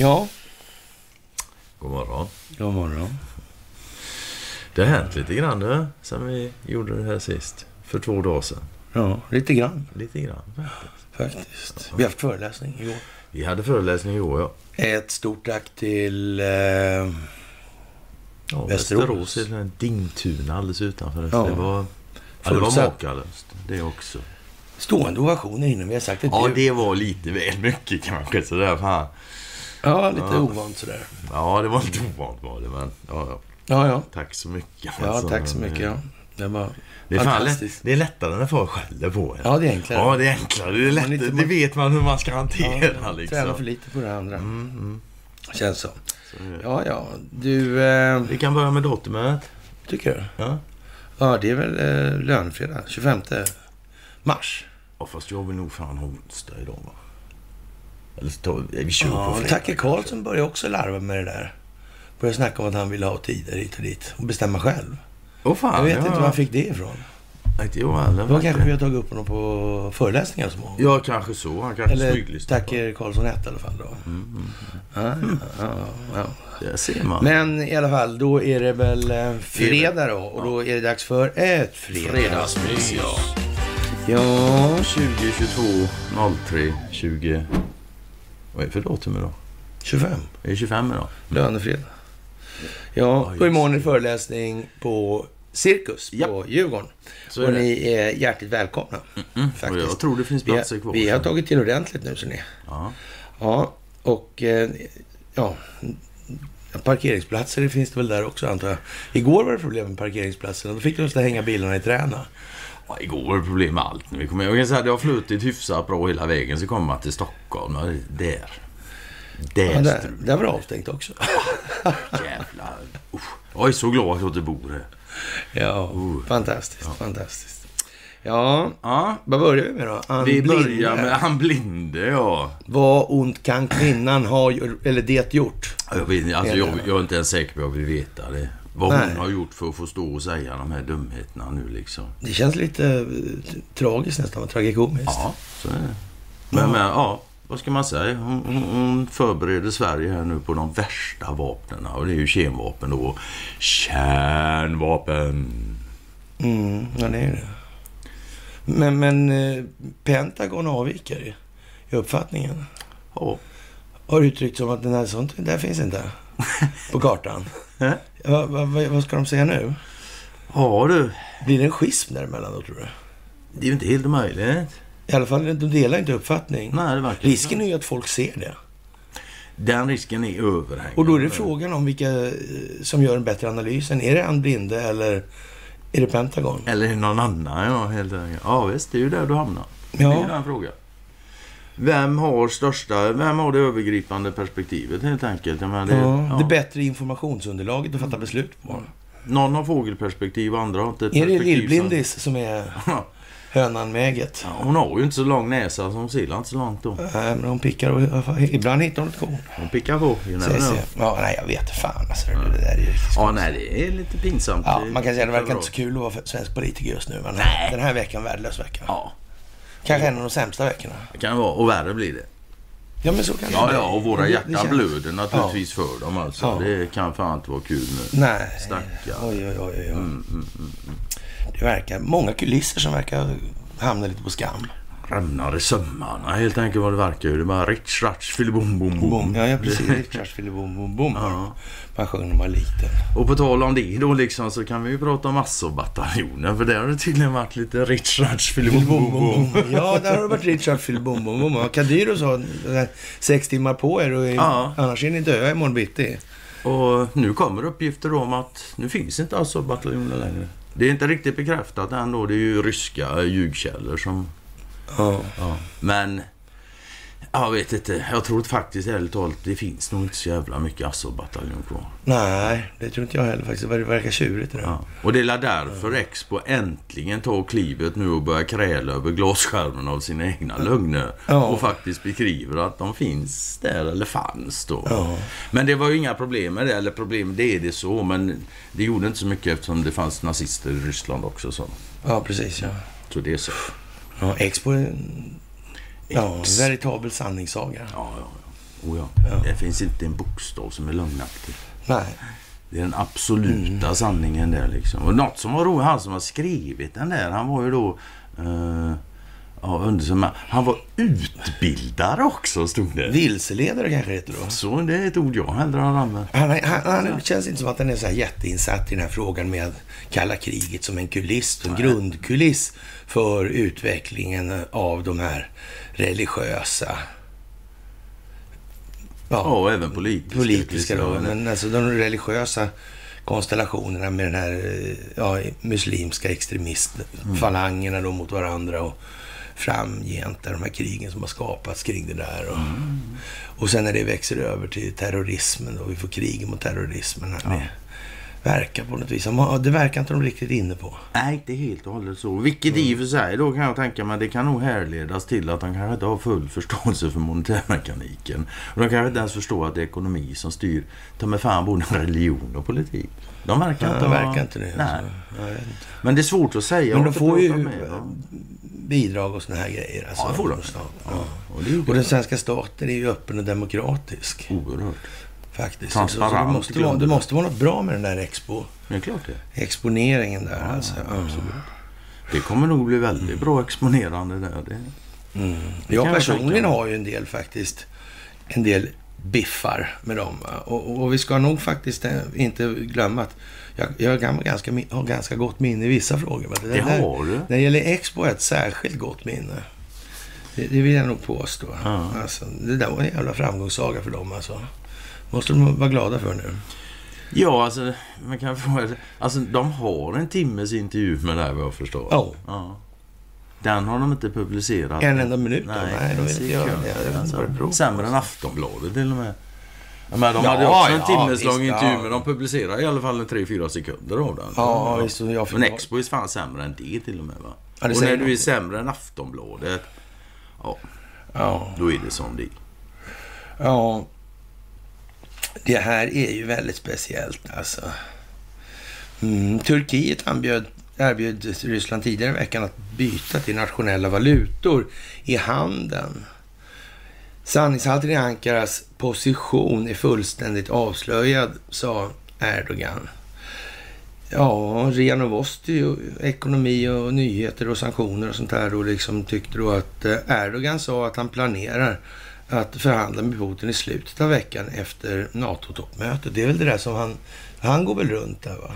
Ja, God morgon. god morgon. Det har hänt lite grann nu, sen vi gjorde det här sist. För två dagar sedan. Ja, lite grann Lite grann. faktiskt. Vi har haft föreläsning igår. Vi hade föreläsning igår, ja. Ett stort tack till... Eh, ja Västerås. Västerås Dingtuna alldeles utanför. Ja. Det var, ja, det var makalöst. Det också. stående ovationer innan vi har sagt ett Ja, det var lite väl mycket kanske. Sådär, fan. Ja, lite Ja. ovant sådär. Ja, det var lite ovant var det, men ja, ja. Ja, ja. tack så mycket. Ja, Alltså, tack så mycket. Ja. Det var Det är, lätt, fantastiskt. det är lättare när folk skäller på en. Ja, det är enklare. Ja, det är enklare. Det, är lättare. inte- det vet man hur man ska hantera. Ja, liksom. Tränar för lite på det andra. Mm, mm. Känns så. Så. Ja, ja. Du, eh, Vi kan börja med datumet. tycker du? Ja. Ja, det är väl eh, lönefredag. 25 mars. ja, fast jag vill nog fan ha onsdag idag va? Eller så vi, på Ja, fredag. Tacke Karlsson började också larva med det där. Började snacka om att han ville ha tider hit och dit. Och bestämma själv. Åh fan. Jag vet ja, inte var han fick det ifrån. Inte jag heller. Det var kanske vi har tagit upp honom på föreläsningar som har. Ja, kanske så. Han kanske Eller smyglyssnar på. Tacke Karlsson 1 i alla fall då. Mm, Ja, ja, ja, ja. Det ser man. Men i alla fall, då är det väl eh, fredag då. Och då är det dags för ett fredagsmys. Ja, 20, 22, 03, 20... Vad är det för datum idag? 25. Är det 25 idag? Lönefredag. Ja, och imorgon är det föreläsning på Cirkus Ja. på Djurgården. Så är och det. ni är hjärtligt välkomna. Mm. Faktiskt. Och jag tror det finns Vi, platser kvar. vi har tagit till ordentligt nu, så ni. Ja. Ja, och eh, ja, parkeringsplatser det finns det väl där också antar jag. Igår var det problem med parkeringsplatserna. Då fick de hänga bilarna i träna. Ja, igår var det problem med allt. När vi kom, jag kan säga att det har flutit hyfsat bra hela vägen. Så kommer man till Stockholm. och Där. Där Ja, där, där var det avstängt också. Jävlar. Usch. Jag är så glad att jag inte bor här. Ja, Oh. fantastiskt, fantastiskt. Ja, Ja, vad börjar vi med då? Ann vi Blinde. börjar med han blinde, ja. Vad ont kan kvinnan ha, eller det gjort? Jag, vet, alltså, jag, jag är inte ens säker på att jag vill veta det. Vad Nej. hon har gjort för att få stå och säga de här dumheterna nu liksom. Det känns lite eh, tragiskt nästan, tragikomiskt. Ja, så är det. Men, men ja, vad ska man säga? Hon, hon, hon förbereder Sverige här nu på de värsta vapnen. Och det är ju kemvapen då. Kärnvapen. Mm, ja, det är det. Men, men eh, Pentagon avviker i, i uppfattningen. Ja. Har uttryckt som att den här sånt där finns inte på kartan. Va, va, va, vad ska de säga nu? Ja du, Blir det en schism däremellan då tror du? det är ju inte helt omöjligt. I alla fall, de delar inte uppfattning. Nej, det verkar Risken är ju att folk ser det. Den risken är överhängande. Och då är det frågan om vilka eh, som gör en bättre analys. Är det Ann Blinde eller är det Pentagon? Eller någon annan, ja, helt enkelt. Ja, visst, det är ju där du hamnar. Det är ju Ja, den frågan. Vem har största, vem har det övergripande perspektivet helt enkelt? Jag menar, det, ja, ja. det bättre informationsunderlaget att fatta beslut på. Någon har fågelperspektiv och andra har inte Är det Lillblindis som är Ja, hönan med ägget? hon har ju inte så lång näsa som Silla inte så långt då. Nej, men hon pickar och ibland hittar hon ett korn. Hon pickar på. Ja, nej, jag vet fan. Alltså, det, där är riktigt Ja, nej, det är lite pinsamt. Ja, man kan säga att det verkar inte så kul att vara svensk politiker just nu. Men Nej. den här veckan, värdelös vecka. Ja, Kanske en av de sämsta veckorna. det kan vara. Och värre blir det. Ja, men så kan det Ja, bli. ja, och våra Det- det hjärtan känns- blöder naturligtvis för dem alltså. Ja. Det kan fan inte vara kul nu. Nej. Stackarn. Oj, oj, oj. oj. Mm, mm, mm. Det verkar många kulisser som verkar hamna lite på skam. Rämnar i sömmarna helt enkelt vad det verkar. Det är bara rich, ratch, filibom, bom, bom. Bom. Ja, ja, precis. Richards ville bom, bom, bom. Ja. Man sjöng när man liten. Och på tal om det då liksom så kan vi ju prata om Massobataljonen. För där har det tydligen varit lite rich, ratch, filibom, bom, bom. Ja, där har det varit Richard Phil Bom Bom Bom. Kadyro sa sex timmar på er och Ja. annars är ni döda imorgon bitti. Och nu kommer uppgifter om att nu finns inte bataljoner längre. Det är inte riktigt bekräftat än då. Det är ju ryska ljugkällor som... Ja. Ja. Men... Jag vet inte. Jag tror faktiskt ärligt talat det finns nog inte så jävla mycket Assault-bataljon kvar. Nej, det tror inte jag heller faktiskt. Det verkar tjurigt det där. Ja. Och det är därför Expo äntligen tar klivet nu och börjar kräla över glasskärmen av sina egna lögner. Ja. Och faktiskt beskriver att de finns där, eller fanns då. Ja. Men det var ju inga problem med det, eller problem, det är det så. Men det gjorde inte så mycket eftersom det fanns nazister i Ryssland också. Så, Ja, precis ja. så det är så. Ja Expo är en ja, Ex. veritabel sanningssaga. Ja, ja, Oh ja. Ja. Det finns inte en bokstav som är lögnaktig. Nej. Det är den absoluta Mm. sanningen där liksom. Och något som var roligt, han som har skrivit den där, han var ju då... eh, ja, undersökare. Han var utbildare också, stod det. Vilseledare kanske heter då. Så det är ett ord jag hellre har använt. Han, han, han känns inte som att han är så här jätteinsatt i den här frågan med kalla kriget som en kuliss, en grundkuliss för utvecklingen av de här religiösa, Ja, och även politiska. politiska då, men alltså de religiösa konstellationerna med den här eh, ja, muslimska extremistfalangerna då mot varandra och framgent de här krigen som har skapats kring det där. Och, och sen när det växer över till terrorismen och vi får krig mot terrorismen. Här, det verkar på något vis. Ja, Det verkar inte de riktigt inne på. Nej, inte helt och hållet så. Vilket i och för sig då kan jag tänka mig, det kan nog härledas till att de kanske inte har full förståelse för monetärmekaniken. Och de kanske inte ens förstår att det är ekonomi som styr, ta med fan både religion och politik. De verkar Ja, inte ha- verkar inte det. Nej. Alltså. Men det är svårt att säga. Men de får ju med. Bidrag och såna här grejer. Alltså, Ja, det får de. Ja. Och det den svenska staten är ju öppen och demokratisk. oerhört. Faktiskt. Transparent Så det, måste vara, det måste vara något bra med den där expo, är klart det. exponeringen där. alltså. Ja. Det kommer nog bli väldigt bra exponerande där. Det. Mm. Det Jag jag personligen mig. har ju en del faktiskt, en del biffar med dem. Och, och vi ska nog faktiskt eh, inte glömma att jag, jag har ganska, har ganska gott minne i vissa frågor. va. Det där- har du. När det gäller Expo har jag ett särskilt gott minne. Det, det vill jag nog påstå. Ja. Alltså, det där var en jävla framgångssaga för dem alltså. måste de vara glada för nu. Ja, alltså, man kan få, alltså de har en timmes intervju med det här vad jag förstår. Ja. Ja. Den har de inte publicerat. En enda minut? Nej, Nej, de vill inte göra det. Alltså, det. Sämre än Aftonbladet till och med. Ja, Men de Ja, hade också en ja, timmes lång visst, intervju, ja. men de publicerade i alla fall en 3-4 sekunder av den. Ja, visst. Jag Men Expo är fan sämre än det till och med va? Ja, och när du är sämre än Aftonbladet, ja, Ja. då är det som det. Ja, det här är ju väldigt speciellt alltså. Mm, Turkiet anbjöd, erbjöd Ryssland tidigare i veckan att byta till nationella valutor i handeln. Sanningshalten i Ankaras position är fullständigt avslöjad, sa Erdogan. Ja, Ria Novosti, och ekonomi och nyheter och sanktioner och sånt här då liksom tyckte då att eh, Erdogan sa att han planerar att förhandla med Putin i slutet av veckan efter NATO-toppmötet. Det är väl det där som han... Han går väl runt där va?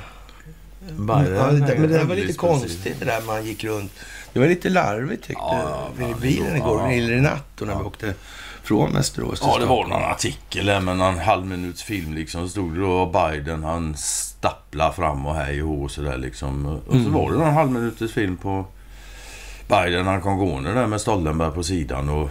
Biden ja, det, men det där var lite konstigt det där man gick runt. Det var lite larvigt tyckte Ja, i ja, bilen ja, igår, ja. eller i natt då när vi åkte från Västerås Ja, det var någon artikel där med någon halvminuts film liksom. Så stod det då Biden, han stapplar fram och hej och sådär liksom. Och så Mm. var det någon halvminuters film på Biden, han kom gående där med Stoltenberg på sidan och...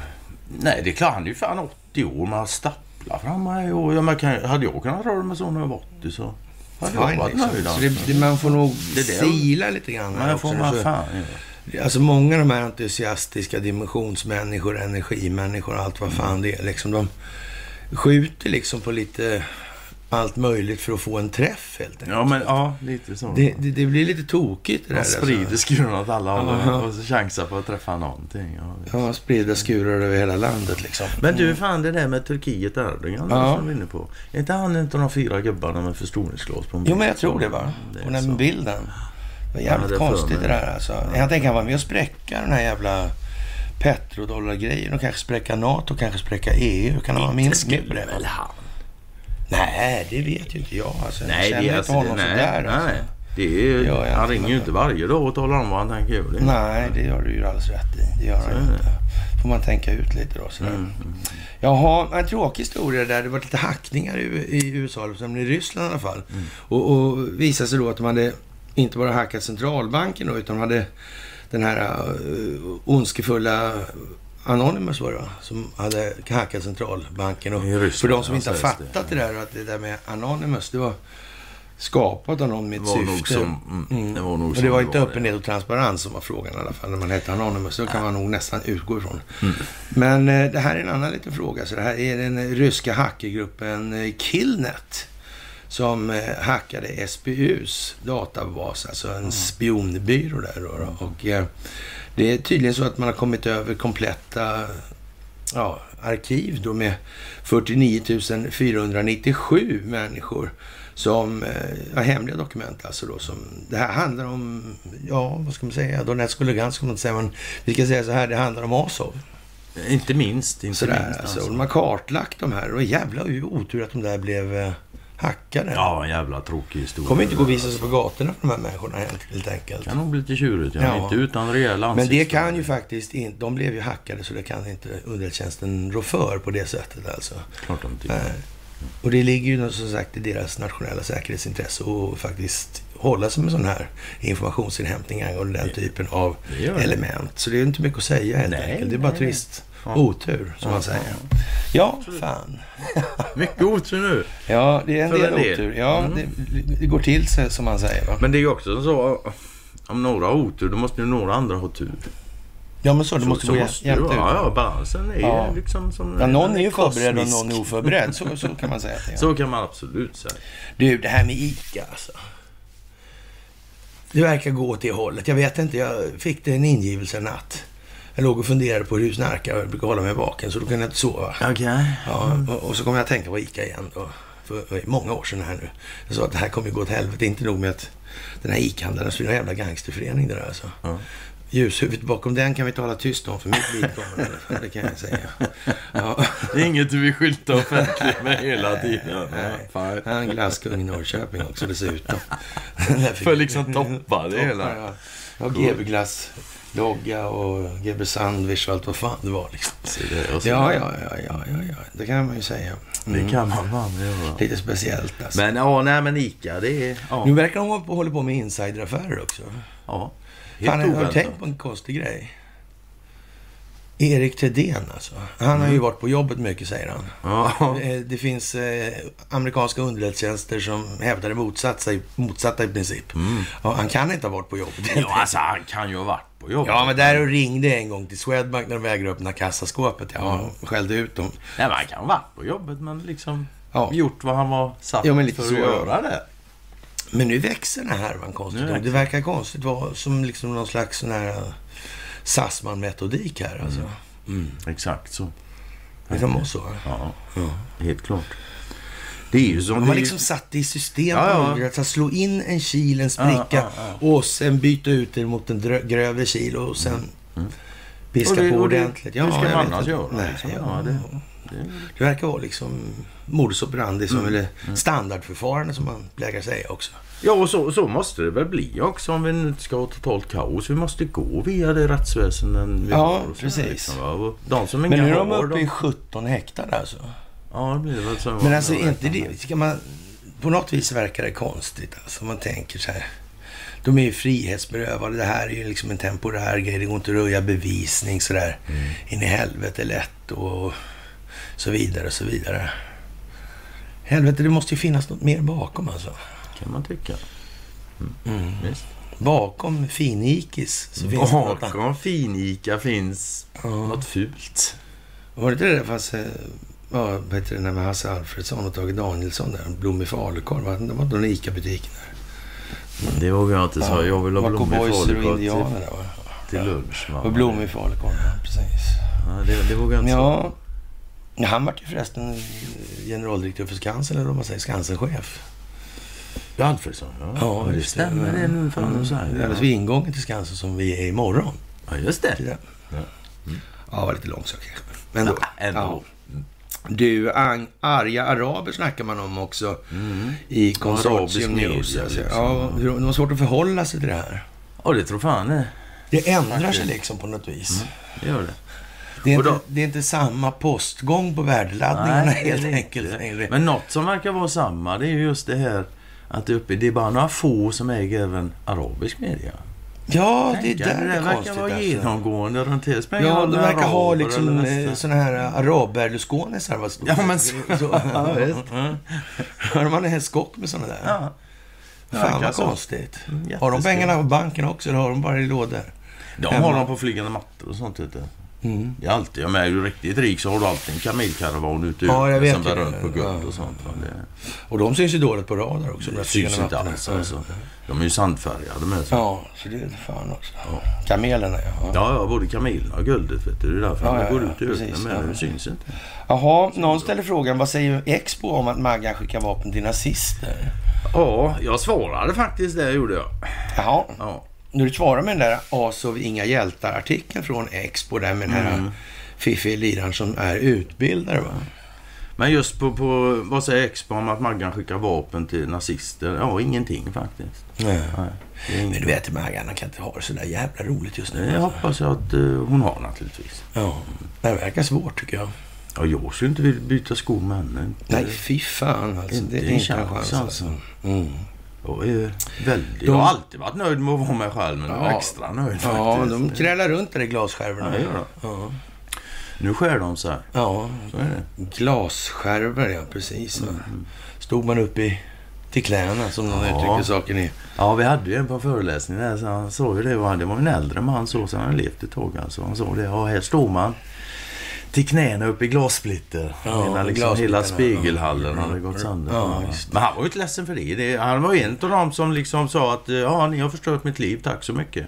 Nej, det är klart, han är ju fan 80 år, men han stapplar fram och hej och ja, men kan, Hade jag kunnat röra mig så när jag var 80 så... Hade jag varit nöjd Så alltså. det, det, man får nog Det är det. sila lite grann det också. får man fan göra. Alltså många av de här entusiastiska dimensionsmänniskor, energimänniskor och allt vad fan det är. Liksom, de skjuter liksom på lite allt möjligt för att få en träff helt enkelt. Ja, men ja, lite så. Det, det, det blir lite tokigt det där. Man sprider skuren åt alla håll Aha. och så chansar på att träffa någonting. Ja, visst. Ja, sprida skurar över hela landet liksom. Men du, fan det där med Turkiet Erdogan Ja. som vi är inne på. Är inte han inte de fyra gubbarna med förstoringsglas på en Jo, men bild? jag tror det va. Och den bilden. Det var jävligt Ja, det konstigt det där alltså. Jag tänker han var med och spräcka den här jävla petrodollargrejen och kanske spräcka NATO, kanske spräcka EU. Kan han vara minst med på det? väl han? Nej, det vet ju inte jag. Alltså, Nej, jag det känner är inte alltså... honom nej, sådär. Alltså. nej. Det är, jag han ringer ju inte varje dag och talar om vad han tänker göra. Det. Nej, det gör du ju alldeles rätt i. Det gör Så han det. inte. får man tänka ut lite då. Sådär. Mm, mm. Jaha, en tråkig historia där. Det var lite hackningar i, i USA, men i Ryssland i alla fall. Mm. Och, och visade sig då att de hade inte bara hackat centralbanken då, utan de hade den här uh, ondskefulla Anonymous var det va? Som hade hackat centralbanken. Och Ryssland, för de som inte har fattat det. det där, att det där med Anonymous, det var skapat av någon med ett var syfte. som... Mm, det var nog Och det var inte öppenhet och transparens som var frågan i alla fall när man hette Anonymous. Det kan man nog nästan utgå ifrån. Mm. Men eh, det här är en annan liten fråga. Så det här är den ryska hackergruppen eh, Killnet som eh, hackade SBUs databas, alltså en spionbyrå där. Då. Och, eh, det är tydligen så att man har kommit över kompletta ja, arkiv då med 49 497 människor som eh, har hemliga dokument. Alltså då, som, det här handlar om, ja vad ska man säga, Donetsk och Lugansk ska man inte säga, men vi ska säga så här, det handlar om Azov. Inte minst. Inte Sådär, minst alltså. De har kartlagt de här och jävla otur att de där blev hackade. Ja, en jävla tråkig historia. kommer inte gå och visa sig på gatorna för de här människorna helt enkelt. kan nog bli lite tjurigt, ja. Ja. Inte utan rejäla Men det ansikten. kan ju faktiskt inte, de blev ju hackade så det kan inte underrättelsetjänsten rå för på det sättet alltså. Klart de tycker. Nej. Och det ligger ju som sagt i deras nationella säkerhetsintresse att faktiskt hålla sig med sån här informationsinhämtning angående den typen av element. Så det är inte mycket att säga helt Nej, enkelt. Det är bara nej, trist. Ja. Otur, som Ja, man säger. Ja, fan. Mycket otur nu. Ja, det är en För del en del. otur. Ja, Mm. det, det går till sig som man säger. Va? Men det är ju också så. Om några har otur, då måste ju några andra ha tur. Ja, men så. Det Så- måste så gå måste jämnt ut. Ja, ja, balansen är Ja. liksom som... Ja, någon är ju kosmisk. förberedd och någon är oförberedd. Så, så kan man säga. Det är. Så kan man absolut säga. Du, det här med ICA alltså. Det verkar gå åt det hållet. Jag vet inte, jag fick det en ingivelse natt. Jag låg och funderade på hur du snarkar jag brukar hålla mig vaken så då kunde jag inte sova. Okej. Ja, och, och så kom jag att tänka på ICA igen då. För, för många år sedan här nu. Jag sa att det här kommer ju gå åt helvete. Inte nog med att den här ICA-handlaren är en jävla gangsterförening där alltså. Ja. Ljushuvudet bakom den kan vi tala tyst om för mitt vidkommande. det kan jag säga. Ja. Inget du vill skylta offentligt med hela tiden. Nej. Han glasskung i Norrköping också dessutom. För liksom toppa det hela. Ja, ja. Logga och GB Sandwich och allt vad fan det var liksom. Det- Ja, ja, ja, ja, ja, det kan man ju säga. Mm. Det kan man fan göra. Lite speciellt alltså. Men ja, nej men Ica, det är... Ja. Nu verkar de hålla på, med insideraffärer också. ja. Fan, Helt har du oväntat. tänkt på en konstig grej? Erik Thedéen alltså. Han har ju varit på jobbet mycket säger han. Eh, Det finns eh, amerikanska underrättelsetjänster som hävdar motsatta, motsatta i princip. Mm. Ja, han kan inte ha varit på jobbet. ja, alltså han kan ju ha varit på jobbet. Ja, men där och ringde en gång till Swedbank när de vägrade öppna kassaskåpet. Ja, och skällde ut dem. Nej, men han kan ha varit på jobbet men liksom Ja. gjort vad han var satt Ja, men lite för att göra det. Men nu växer den här härvan konstigt. Nog. Det verkar konstigt vara som liksom någon slags sån här Sassman-metodik här alltså. Mm. Exakt så. Det kan vara så. Ja, Ja. helt klart. Det är ju som... Det har liksom satt det i system. Ja, ja. Att slå in en kil, en spricka Ja, ja, och sen byta ut det mot en grövre kil och sen piska Mm. Och det- på ordentligt. hur ska man annars göra, Nej, liksom? ja, Ja, det- det, verkar vara liksom modus operandi, som, Mm. eller standardförfarande som man plägar säga också. Ja, och så, så måste det väl bli också om vi inte ska ha totalt kaos. Vi måste gå via det rättsväsenden vi Ja, har. så, precis. Liksom, de som Men nu är de uppe i 17 häktade alltså. Ja, det blir väl så. Men alltså inte det. Ska man, på något vis verkar det konstigt alltså. Man tänker så här. De är ju frihetsberövade. Det här är ju liksom en temporär grej. Det går inte att röja bevisning sådär Mm. in i helvete lätt och så vidare och så vidare. Helvete, det måste ju finnas något mer bakom alltså. kan man tycka. Mm. Visst. Bakom finikis så finns det något annat. Bakom fin-Ica finns Ja. något fult. Var det inte det där fast... eh, Ja, vad heter det, när med Hasse Alfredsson och Tage Danielsson där. Blommig falukorv. va? Det var någon ICA-butiken där. Det vågar jag inte säga. Jag vill ha Var blommig falukorv till, till lunch. va? Och blommig falukorv, ja, precis. Ja, det, det vågar jag inte säga. Ja, ja, han var ju förresten generaldirektör för Skansen, eller vad man säger, Skansen-chef. Ja, Alfredsson. Ja, Ja, det stämmer det nu. Fan, du Det är säger alldeles det. vid ingången till Skansen som vi är imorgon. Ja, just det. Ja. Ja, det var lite långsökt kanske. Men då. Ja, ändå. Ja. Du, ang, arga araber snackar man om också Mm. i Consortium Arabisk News. media, Alltså. liksom. Ja, det var svårt att förhålla sig till det här. Ja, det tror fan det. Det ändrar sig Faktiskt. liksom på något vis. Det gör det. Det, är inte, då- det är inte samma postgång på värdeladdningarna Nej, helt enkelt längre. Men något som verkar vara samma, det är ju just det här att det, uppe, det är bara några få som äger även arabisk media. Ja, det är där det det verkar vara Alltså. genomgående runt hela ingen Ja, de verkar ha liksom eh, såna här arab-berlusconisar. vad stort. Ja, men så. så Ja, visst. Har man en hel skock med såna där? Ja. Fan vad så. konstigt. Mm, Har de pengarna på banken också eller har de bara i lådor? De Hemma. har dem på flygande mattor och sånt. Du. Mm. Det är alltid, om jag är du riktigt rik så har du alltid en kamelkaravan ute Ja, jag vet som bär runt på guld Ja. och sånt. Det, Och de syns ju dåligt på radar också. de det syns inte alls alltså. De är ju sandfärgade med. Så. Ja, så det är fan också. Kamelerna ja. Ja, ja, både kamelerna och guldet vet du. Det är därför Ja, de ja, går ja, ut i öknen med ja. det. Det syns inte. Jaha, någon ställer frågan vad säger Expo om att Maggan skickar vapen till nazister? Ja, jag svarade faktiskt det gjorde jag. Jaha, Ja. När du svarar med den där Asov Inga Hjältar-artikeln från Expo där med den här Mm. fiffiga liraren som är utbildare va? Men just på, på vad säger Expo om att Maggan skickar vapen till nazister? Ja, ingenting faktiskt. Nej. Nej, Men du vet Maggan, kan inte ha det så där jävla roligt just nu. Det hoppas jag att eh, hon har naturligtvis. Ja, det verkar svårt tycker jag. Ja, jag skulle inte vilja byta skor med henne. Nej, fy fan alltså. Inte Det är inte en chans, chans alltså. alltså. Mm. Jag är väldigt... De- Jag har alltid varit nöjd med att vara mig själv, men Ja. extra nöjd Ja, faktiskt. de krälar runt där i glasskärvorna. Ja. Ja. Nu skär de så här. ja, Så är det. glasskärvor ja, precis. va. Stod man upp i till knäna som någon Ja. uttrycker saken i. Ja, vi hade ju en på föreläsningen där, så han sa ju det. var- Det var en äldre man så, så han hade levt ett tag alltså. Han sa det. Ja, här står man till knäna upp i glassplitter. Ja, Medan liksom hela spegelhallen ja. hade gått sönder. Ja, Ja. Men han var ju inte ledsen för det. det. Han var en av dem som liksom sa att ja, ni har förstört mitt liv. Tack så mycket.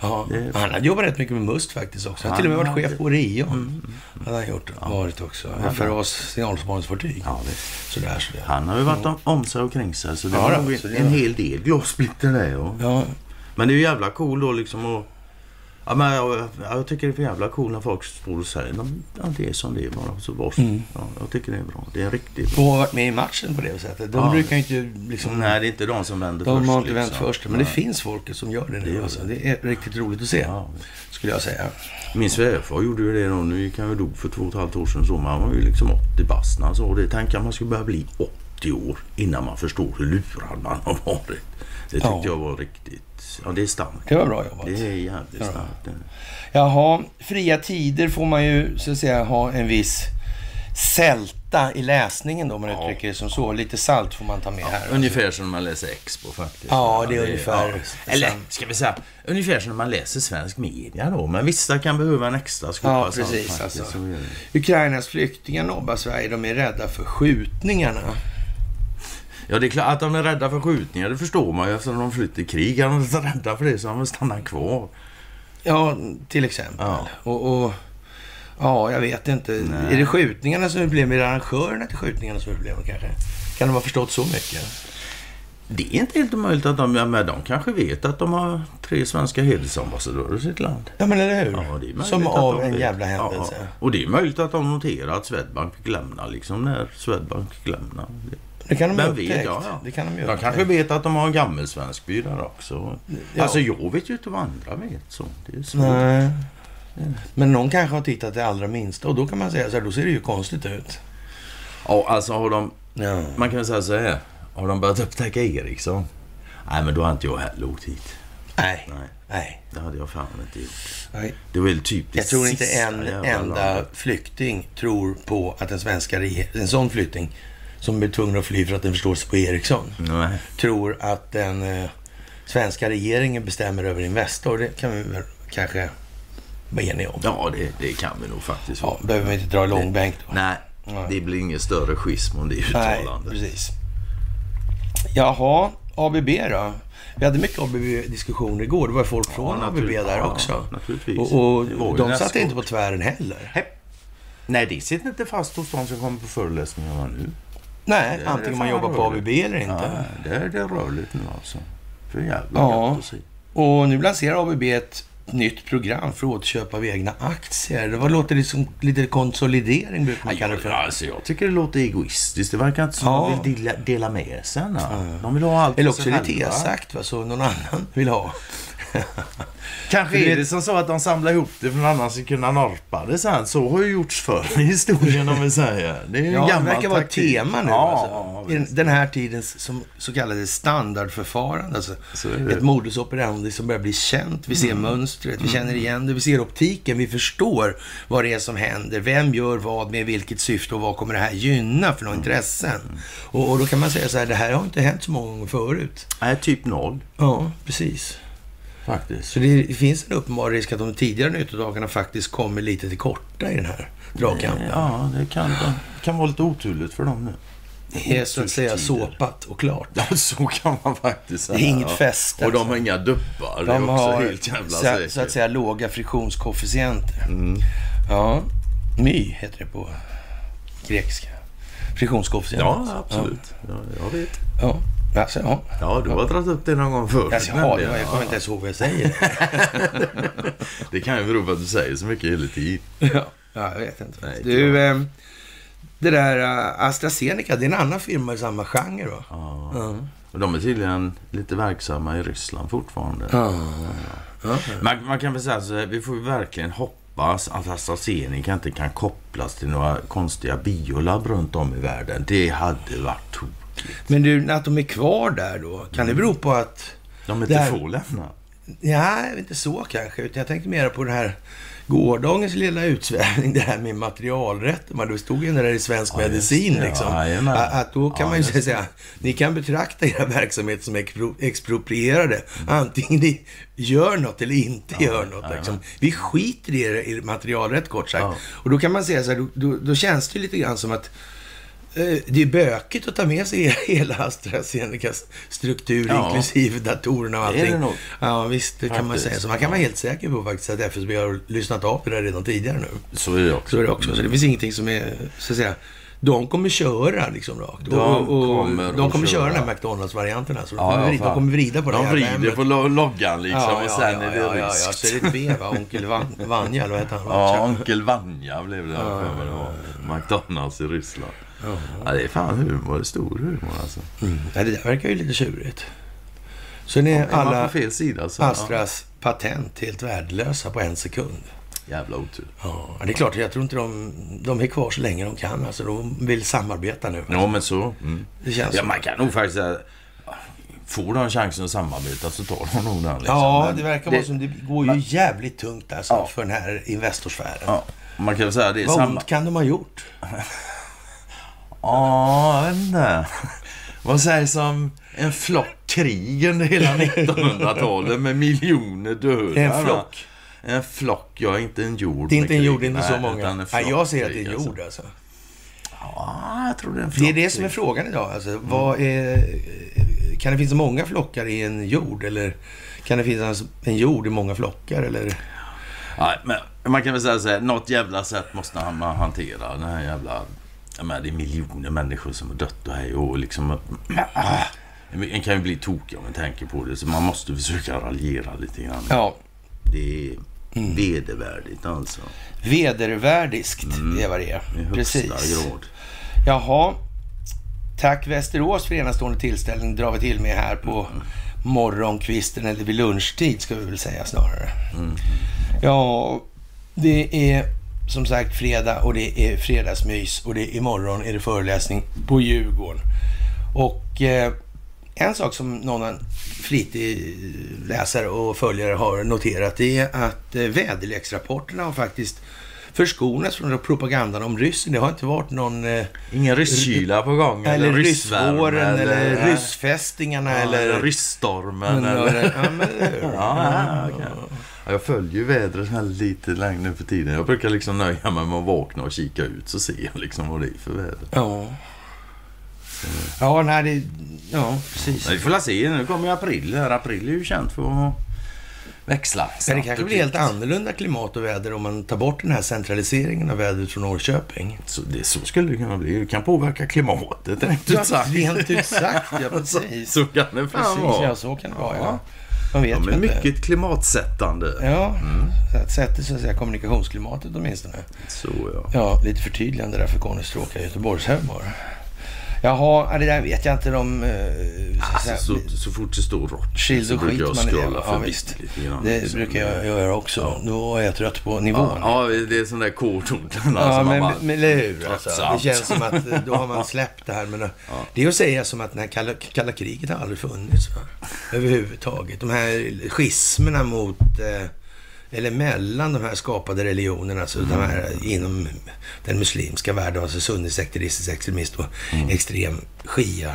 Ja, Det- Han hade jobbat rätt mycket med must faktiskt också. Han har till och med varit chef på Rio. Hade han gjort, varit också. Ja, FRAs signalspaningsfartyg. Ja, det. Sådär, sådär. Han har ju varit om, om sig och kring sig. Så det Ja, var en var- hel del glassplitter det. Och, Ja, Men det är ju jävla cool då liksom att... Ja, men jag, jag tycker det är för jävla cool när folk står och säger "Nej, ja, det är som det är bara. Så vars. Mm. Ja, jag tycker det är bra. Det är riktigt och har varit med i matchen på det sättet. De Ja. brukar inte liksom... Nej, det är inte de som vänder De först. har inte vänt liksom. först, men det finns folk som gör det Det nu. gör Alltså. det. Det är riktigt roligt att se, Ja. skulle jag säga. Min svärfar gjorde ju det då. Nu gick han ju dog för två och ett halvt år sedan. Så man var ju liksom 80 bast när han sa det. Tänk att man skulle börja bli 80 år innan man förstår hur lurad man har varit. Det tyckte Ja. jag var riktigt... Ja, det är starkt. Det var bra jobbat. Det är jävligt Ja. starkt. Jaha, fria tider får man ju så att säga ha en viss sälta i läsningen då, om man Ja. uttrycker det som så. Lite salt får man ta med här. Ungefär som när man läser Expo faktiskt. Ja, det är ungefär ja. Eller ska vi säga, ungefär som när man läser svensk media då. Men vissa kan behöva en extra skopa Ja, salt precis, faktiskt. alltså. Ukrainas flyktingar nobbar Sverige. De är rädda för skjutningarna. Ja, det är klart att de är rädda för skjutningar. Det förstår man ju eftersom de flytt i krig. Är de inte rädda för det så de stannat kvar. Ja, till exempel. Ja. Och, och ja, jag vet inte. Nej. Är det skjutningarna som är problemet? Är det arrangörerna till skjutningarna som är problemet kanske? Kan de ha förstått så mycket? Det är inte helt omöjligt att de, men de kanske vet att de har tre svenska hedersambassadörer i sitt land. Ja, men eller hur? Ja, det är som av en vet. jävla händelse. ja. Och det är möjligt att de noterar att Swedbank fick lämna liksom när Swedbank fick lämna. Det- kan de ha Vem vet? upptäckt. Ja, ja. Det kan de ju upptäckt. kanske vet att de har en gammelsvenskby där också. Ja. Alltså jag vet ju inte vad andra vet. Så det är svårt. Nej. Men någon kanske har tittat det allra minsta och då kan man säga så här, då ser det ju konstigt ut. Ja, alltså har de... Ja. Man kan säga så här. Har de börjat upptäcka Eriksson? Nej, men då har inte jag heller åkt hit. Nej. Nej, Nej. det hade jag fan inte gjort. Nej. Det var väl typ det Jag tror inte en enda landet. flykting tror på att den svenska regeringen, en sån flykting som blir tvungen att fly för att den förstår sig på Ericsson, Nej. tror att den eh, svenska regeringen bestämmer över Investor. Det kan vi väl kanske vara eniga om. Ja, det, det kan vi nog faktiskt Ja, behöver vi inte dra i långbänk då. Nej, Nej. det blir ingen större schism om det Nej, uttalandet. precis. Jaha, ABB då? Vi hade mycket ABB-diskussioner igår. Det var folk från ABB naturligt- där ja, också. naturligtvis. Och, och de satte inte på tvären heller. Nej, det sitter inte fast hos de som kommer på föreläsningarna nu. Nej, Det är antingen man jobbar på. ABB eller inte. Ja, det är det rörligt nu alltså. För jävla Ja. Och nu lanserar ABB ett nytt program för återköp av egna aktier. Det var, låter det som lite konsolidering brukar man kalla det för. Alltså, jag tycker det låter egoistiskt. Det verkar inte som Ja. de vill dela, dela med sig. Ja. De vill ha allt Eller också är det tesagt, va, så någon annan vill ha. Kanske är det- som så att de samlar ihop det för att någon annan ska kunna norpa det sen. Så har ju gjorts förr i historien om vi säger. Det är ju Ja, det verkar vara ett tema nu. Ja, alltså. I den- här tidens som, så kallade standardförfarande. Alltså. Ett modus operandi som börjar bli känt. Vi ser mönstret, vi känner igen det, vi ser optiken, vi förstår vad det är som händer. Vem gör vad, med vilket syfte och vad kommer det här gynna för några intressen? Och, och då kan man säga så här, det här har inte hänt så många gånger förut. Nej, typ noll. Ja, precis. Faktiskt. Så det finns en uppenbar risk att de tidigare nyttodagarna faktiskt kommer lite till korta i den här dragkampen. Ja, det kan, det kan vara lite oturligt för dem nu. Det är så att säga såpat och klart. Ja, så kan man faktiskt säga. Det är inget fäste, Och de alltså. har inga duppar. det är De också har helt jävla så, säkert. så att säga låga friktionskoefficienter. Mm. Ja, my heter det på grekiska. Friktionskoefficient. Ja, absolut. Ja, jag vet. Ja, alltså, ja. Ja, du har dragit upp det någon gång förut. Alltså, har, jag kommer inte ens ihåg vad jag säger. Det kan ju bero på att du säger så mycket hela tiden. ja, ja, jag vet inte. Nej, du, eh, det där eh, AstraZeneca, det är en annan firma i samma genre va? Ja. Ja. Och de är tydligen lite verksamma i Ryssland fortfarande. Ja. Ja. Man, man kan väl säga så här, vi får verkligen hoppas att AstraZeneca inte kan kopplas till några konstiga biolabb runt om i världen. Det hade varit tokigt. Men du, att de är kvar där då, kan det bero på att... De inte Där- får lämna. Ja, inte så kanske. Utan jag tänkte mer på det här gårdagens lilla utsvävning, det här med materialrätt. Man, det stod ju där i Svensk Ja, Medicin det. liksom. Jajamän. att, då kan Ja, man ju just säga, ni kan betrakta era verksamheter som expro, exproprierade. Antingen ni gör något eller inte gör något. Liksom. Vi skiter i er materialrätt kort sagt. Ja. Och då kan man säga så här, då, då, då känns det lite grann som att det är bökigt att ta med sig hela AstraZenecas struktur, Ja. inklusive datorerna och Det är allting. det nog. Ja, visst, det kan man säga. Så man kan vara helt säker på faktiskt att FSB har lyssnat av det där redan tidigare nu. Så är det också. Så är det också. Så det finns ingenting som är, så att säga, de kommer köra liksom rakt. De kommer de kommer köra köra. den här McDonalds-varianten. Alltså. De, Ja, kommer vrida, de kommer vrida på det De vrider på lo- loggan liksom ja, och sen ja, är det ja, ryskt. ja, så är det ett V, va? Onkel Van, Vanja, eller vad heter han? Ja, Onkel Vanja blev det ja, för mig det. McDonalds i Ryssland. Ja, det är fan humor. Stor humor alltså. Mm. Ja, det där verkar ju lite tjurigt. Så ni är Är man alla fel sida så... Astras patent helt värdelösa på en sekund. Ja, jävla otur. Ja, det är klart. Jag tror inte de, de är kvar så länge de kan. Alltså, de vill samarbeta nu. Ja, men så. Mm. Det känns Ja, så. man kan nog faktiskt säga... Får de chansen att samarbeta så tar de nog den. Liksom. Ja, det verkar vara som det går ju jävligt tungt alltså Ja. för den här Investorsfären. Ja, man kan säga det är Vad samma... ont kan de ha gjort? Ja, jag vet inte. Vad sägs om en flock krig under hela 1900-talet med miljoner döda? Det en flock. En flock, ja. Inte en jord. Det är inte en jord, inte så många. Nej, jag ser att det är en jord alltså. Ja, jag tror det är en Det flock. är det som är frågan idag. Alltså, vad är, kan det finnas många flockar i en jord? Eller kan det finnas en jord i många flockar? Eller? Nej, men man kan väl säga så här, något jävla sätt måste man hantera den här jävla... Menar, det är miljoner människor som har dött och hej och liksom... Ah, en kan ju bli tokig om man tänker på det, så man måste försöka raljera lite grann. Ja, Det är vedervärdigt alltså. vedervärdigt är vad det är. I högsta Precis. grad. Jaha. Tack Västerås för enastående tillställning drar vi till med här på morgonkvisten eller vid lunchtid ska vi väl säga snarare. Ja, det är som sagt fredag och det är fredagsmys och det är imorgon är det föreläsning på Djurgården. Och eh, en sak som någon flitig läsare och följare har noterat är att eh, väderleksrapporterna har faktiskt förskonats från propagandan om ryssen. Det har inte varit någon... Eh, Ingen rysskyla på gång? eller ryssvärme, ryssvåren eller, nej. ryssfästingarna Ja, eller... eller ryssstormen. eller, Eller... ja, men, Ja, ja, okej. Ja, jag följer ju vädret här lite längre nu för tiden. Jag brukar liksom nöja mig med att vakna och kika ut så ser jag liksom vad det är för väder. ja. Ja, nej, det... Ja, precis. Vi får la se. Nu kommer ju april här. April är ju känt för att växla. Men det kanske blir helt annorlunda klimat och väder om man tar bort den här centraliseringen av vädret från Norrköping. Så, det, så skulle det kunna bli. Det kan påverka klimatet rent ut sagt. rent ut sagt, ja precis. Så kan det fan vara. ja så kan det vara. Ja. Man vet De är inte. mycket klimatsättande. Ja, så att sätter så att säga kommunikationsklimatet åtminstone. Så ja. Ja, lite förtydligande där för Conny Stråka Göteborgshögmar. Jaha, ja, det där vet jag inte om... eh, så att säga, Alltså, så, så fort det står Rothschild Skild så brukar jag scrolla Ja, förbi grann. Det liksom. brukar jag göra också. Då är jag trött på Ja, nivån. ja, det är sån där kodord. Alltså, Ja, men, bara, men eller hur? Alltså, det känns som att eh, då har man släppt det här. Men Det är att säga som att här kalla, kalla kriget har aldrig funnits. Va? Överhuvudtaget. De här schismerna mot... Eh, eller mellan de här skapade religionerna, alltså de här inom den muslimska världen, alltså sunnisekteristisk extremist och Mm. extrem shia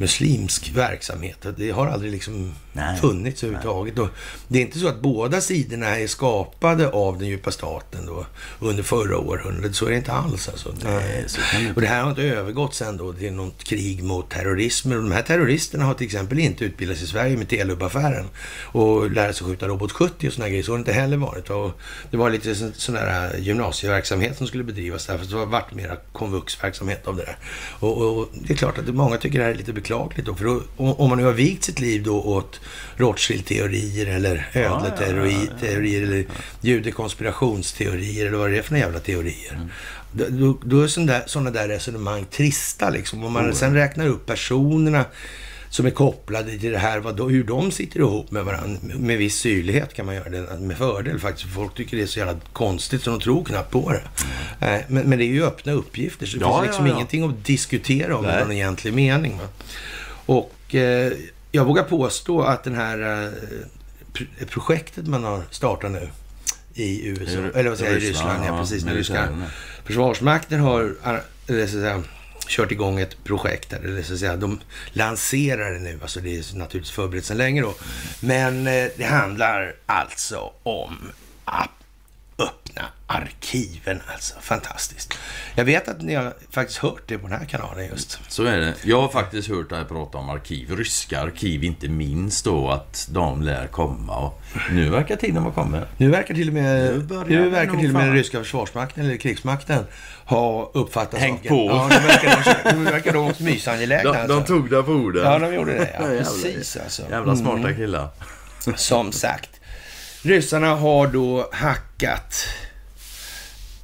muslimsk verksamhet. Det har aldrig liksom Nej. funnits överhuvudtaget. Och det är inte så att båda sidorna är skapade av den djupa staten då under förra århundradet. Så är det inte alls. Alltså. Nej, det Och det här har inte övergått sen då till något krig mot terrorism. Och de här terroristerna har till exempel inte utbildats i Sverige med Telub-affären och lära sig skjuta robot 70 och såna grejer. Så har det inte heller varit. va. Och det var lite så- sån där gymnasieverksamhet som skulle bedrivas där. För det har varit mera konvuxverksamhet av det där. Och, och det är klart att många tycker det här är lite beklagligt då. För då, om man nu har vikt sitt liv då åt Rothschild-teorier eller ödleteorier eller judekonspirationsteorier eller vad det är för jävla teorier. Då, då, då är sådana där, där resonemang trista liksom. Om man sen räknar upp personerna som är kopplade till det här, vad, hur de sitter ihop med varandra. Med viss syrlighet kan man göra det med fördel faktiskt. Folk tycker det är så jävla konstigt så de tror knappt på det. Eh, Men, men det är ju öppna uppgifter så det Ja, finns liksom ja, ja. ingenting att diskutera om i någon egentlig mening. Va? Och eh, jag vågar påstå att den här eh, pr- projektet man har startat nu i USA, eller vad säger Ryssland, Ryssland, ja, precis. Ryska försvarsmakten har ar- eller så att säga, kört igång ett projekt där, eller så att säga, de lanserar det nu, alltså det är naturligtvis förberett sedan länge då. Men eh, det handlar alltså om app öppna arkiven alltså. Fantastiskt. Jag vet att ni har faktiskt hört det på den här kanalen just. Så är det. Jag har faktiskt hört dig prata om arkiv. Ryska arkiv inte minst då att de lär komma. Och nu verkar tiden vara kommen. Nu verkar till och med, Nu nu verkar till och med den ryska försvarsmakten eller krigsmakten ha uppfattat Hängt saken. på. Ja, nu verkar de, nu verkar de mysangelägna. alltså. tog det på orden. Ja, de gjorde det. Ja, precis alltså. Jävla smarta killar. Som sagt. Ryssarna har då hackat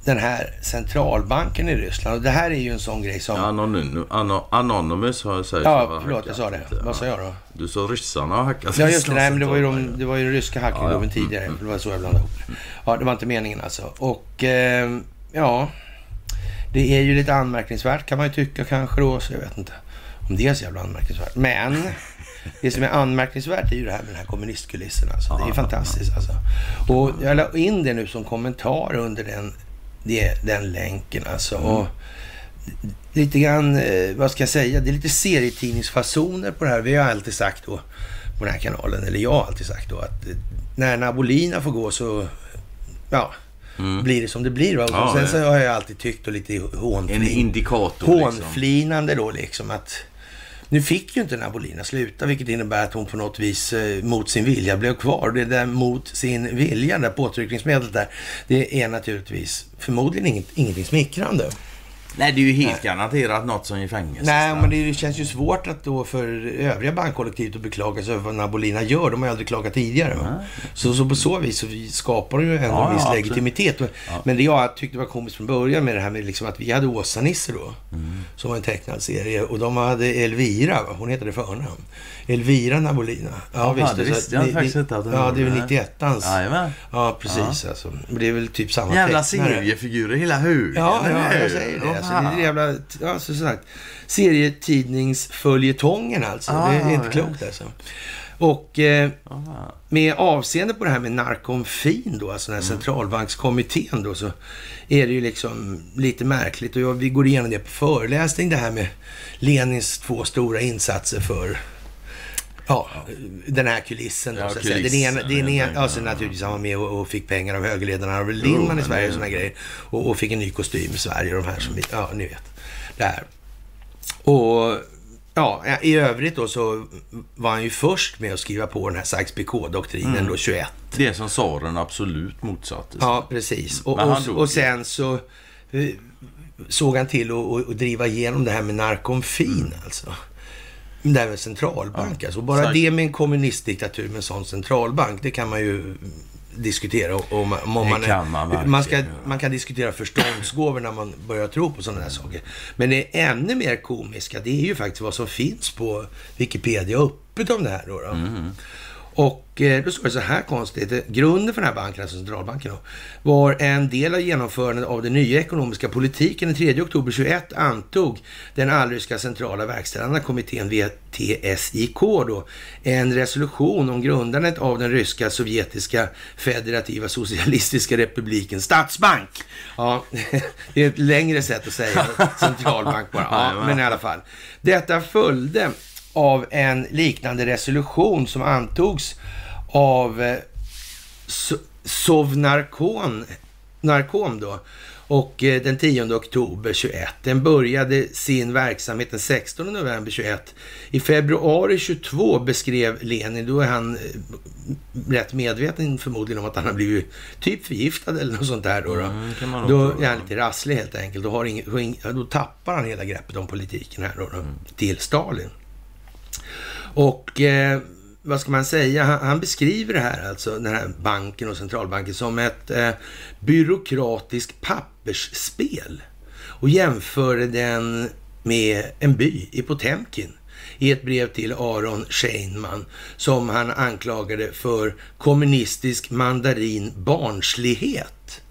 den här centralbanken i Ryssland. Och det här är ju en sån grej som... Ja, Anonym, ano, anonymous har jag sagt. har förlåt, jag sa det. Vad sa jag då? Du sa ryssarna har hackat. Ja, just det. Nej, men det var ju, de, det var ju den ryska hackingklubben Ja, ja. tidigare. Det var så jag blandade ihop det. Ja, det var inte meningen alltså. Och eh, ja, det är ju lite anmärkningsvärt kan man ju tycka kanske då. Så jag vet inte om det är så jävla anmärkningsvärt. Men det som är anmärkningsvärt är ju det här med den här kommunistkulissen. Alltså. Det är fantastiskt alltså. Och jag la in det nu som kommentar under den, den länken alltså. Och lite grann, eh, vad ska jag säga, det är lite serietidningsfasoner på det här. Vi har alltid sagt då på den här kanalen, eller jag har alltid sagt då att eh, när Nabolina får gå så, ja, blir det som det blir. Va? Och Ja, sen så har jag alltid tyckt och lite En hånflin, indikator liksom. hånflinande då liksom att nu fick ju inte den här Bolina sluta, vilket innebär att hon på något vis eh, mot sin vilja blev kvar. Det där mot sin vilja, det där påtryckningsmedlet där, det är naturligtvis förmodligen inget, ingenting smickrande. Nej, det är ju helt garanterat något som i fängelse. Nej, men det känns ju svårt att då för övriga bankkollektivet att beklaga sig över vad Nabolina gör. De har ju aldrig klagat tidigare. Va? Så, så på så vis så skapar ju ändå Ja, en viss ja, legitimitet. Men det jag tyckte var komiskt från början med det här med liksom att vi hade Åsa-Nisse då. Mm. Som var en tecknad serie. Och de hade Elvira, hon heter det förnamn. Elvira Nabolina. Ja, Jaha, det så visste jag faktiskt inte att de Ja, det är väl det. 91ans. Jajamän. Ja, precis alltså. Men det är väl typ samma Jävla tecknare. seriefigurer hela högen. Ja, ja, jag säger det. Alltså, det är det jävla, ja, som sagt, serietidningsföljetongen alltså. det är Ah, inte klokt alltså. Och eh, Ja, med avseende på det här med narkomfin då, alltså den här centralbankskommittén då, så är det ju liksom lite märkligt. Och jag, vi går igenom det på föreläsning, det här med Lenins två stora insatser för Ja, den här kulissen. Då, Ja, så säga. Den ena, den ena, enkelt, alltså ja. naturligtvis han var med och, och fick pengar av högerledarna Arvid Lindman i Sverige och sådana grejer. Och, och fick en ny kostym i Sverige de här som, ja ni vet. Det här. Och ja, i övrigt då så var han ju först med att skriva på den här Sykes-Picot-doktrinen Mm. då 21. Det som tsaren absolut motsatte sig. Ja, precis. Och, och, och sen så eh, såg han till att driva igenom det här med narkomfin alltså. Det här med centralbank alltså. Och bara Exakt. det med en kommunistdiktatur med en sån centralbank, det kan man ju diskutera om, om Det man, kan man man, ska, man kan diskutera förståndsgåvor när man börjar tro på sådana här saker. Men det ännu mer komiska, det är ju faktiskt vad som finns på Wikipedia öppet om det här. Då, då. Mm. Och eh, då står det så här konstigt. eh, Grunden för den här banken, alltså centralbanken då, var en del av genomförandet av den nya ekonomiska politiken. Den 3 oktober 21 antog den allryska centrala verkställande kommittén VTSIK då en resolution om grundandet av den ryska sovjetiska federativa socialistiska republiken statsbank. Ja, det är ett längre sätt att säga centralbank bara. Ja, men i alla fall. Detta följde av en liknande resolution som antogs av eh, Sovnarkon, Narkom då, och eh, den 10 oktober 21. Den började sin verksamhet den 16 november 21. I februari 22 beskrev Lenin, då är han eh, rätt medveten förmodligen om att han har blivit typ förgiftad eller något sånt där. Då, då. Mm, då är han lite rasslig helt enkelt. Då, har ing, då tappar han hela greppet om politiken här då, då mm. till Stalin. Och eh, vad ska man säga, han, han, beskriver det här, alltså den här banken och centralbanken som ett eh, byråkratiskt pappersspel och jämförde den med en by i Potemkin i ett brev till Aron Scheinman som han anklagade för kommunistisk mandarin barnslighet.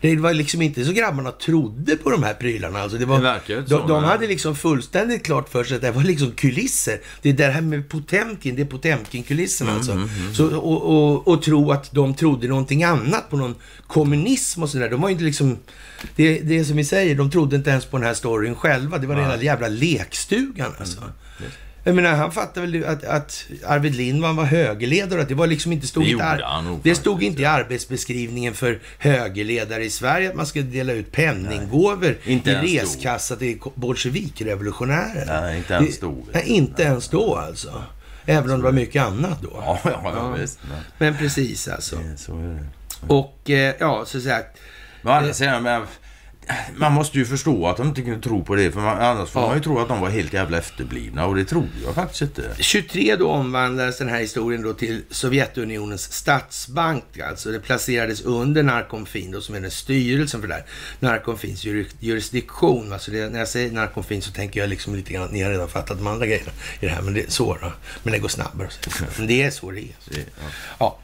Det var liksom inte så grabbarna trodde på de här prylarna. Alltså det var, det verkar de, de hade liksom fullständigt klart för sig att det var liksom kulisser. Det är det här med Potemkin, det är Potemkin-kulisserna mm, alltså. Mm, mm. Så, och, och, och, tro att de trodde någonting annat på någon kommunism och sådär. De var inte liksom... Det, det är som vi säger, de trodde inte ens på den här storyn själva. Det var den jävla lekstugan alltså. Jag menar, han fattade väl att, att Arvid Lindman var högerledare. det var liksom inte stod, det inte, ar- det stod inte i arbetsbeskrivningen för högerledare i Sverige att man skulle dela ut penninggåvor i reskassa till bolsjevikrevolutionärer. Nej, inte ens då. Nej, inte ens då alltså. Även om det var mycket annat då. Ja, ja, ja visst. Men, men precis alltså. Så är det. Och eh, ja, så sagt. Men å andra sidan, man måste ju förstå att de inte kunde tro på det. För man, annars får ja. man ju tro att de var helt jävla efterblivna. Och det tror jag faktiskt inte. 23 då omvandlades den här historien då till Sovjetunionens statsbank. Alltså det placerades under Narkomfin då, som är den styrelsen för det här. Narkomfins jurisdiktion. Alltså det, när jag säger Narkomfin så tänker jag liksom lite grann att ni har redan fattat de andra grejerna i det här. Men det så då. Men det går snabbare. Men det är så det är. Det, ja. ja.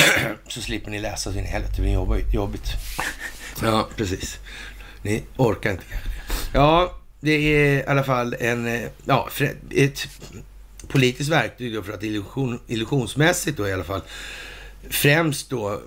så slipper ni läsa så in i helvete. Det blir jobbigt. Ja, precis. Ni orkar inte kanske. Ja, det är i alla fall en, eh, ja, ett politiskt verktyg då för att illusion, illusionsmässigt då i alla fall främst då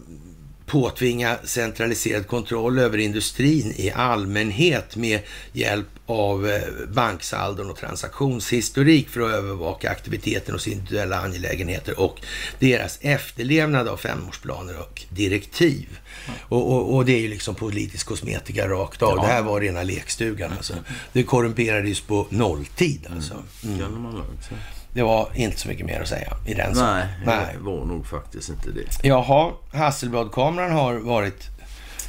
påtvinga centraliserad kontroll över industrin i allmänhet med hjälp av eh, banksaldon och transaktionshistorik för att övervaka aktiviteten hos individuella angelägenheter och deras efterlevnad av femårsplaner och direktiv. Mm. Och, och, och, det är ju liksom politisk kosmetika rakt av. Ja. Det här var rena lekstugan alltså. Det korrumperades på nolltid alltså. Mm. Mm. Det var inte så mycket mer att säga i den Nej, Nej. det var nog faktiskt inte det. Jaha, Hasselbladkameran har varit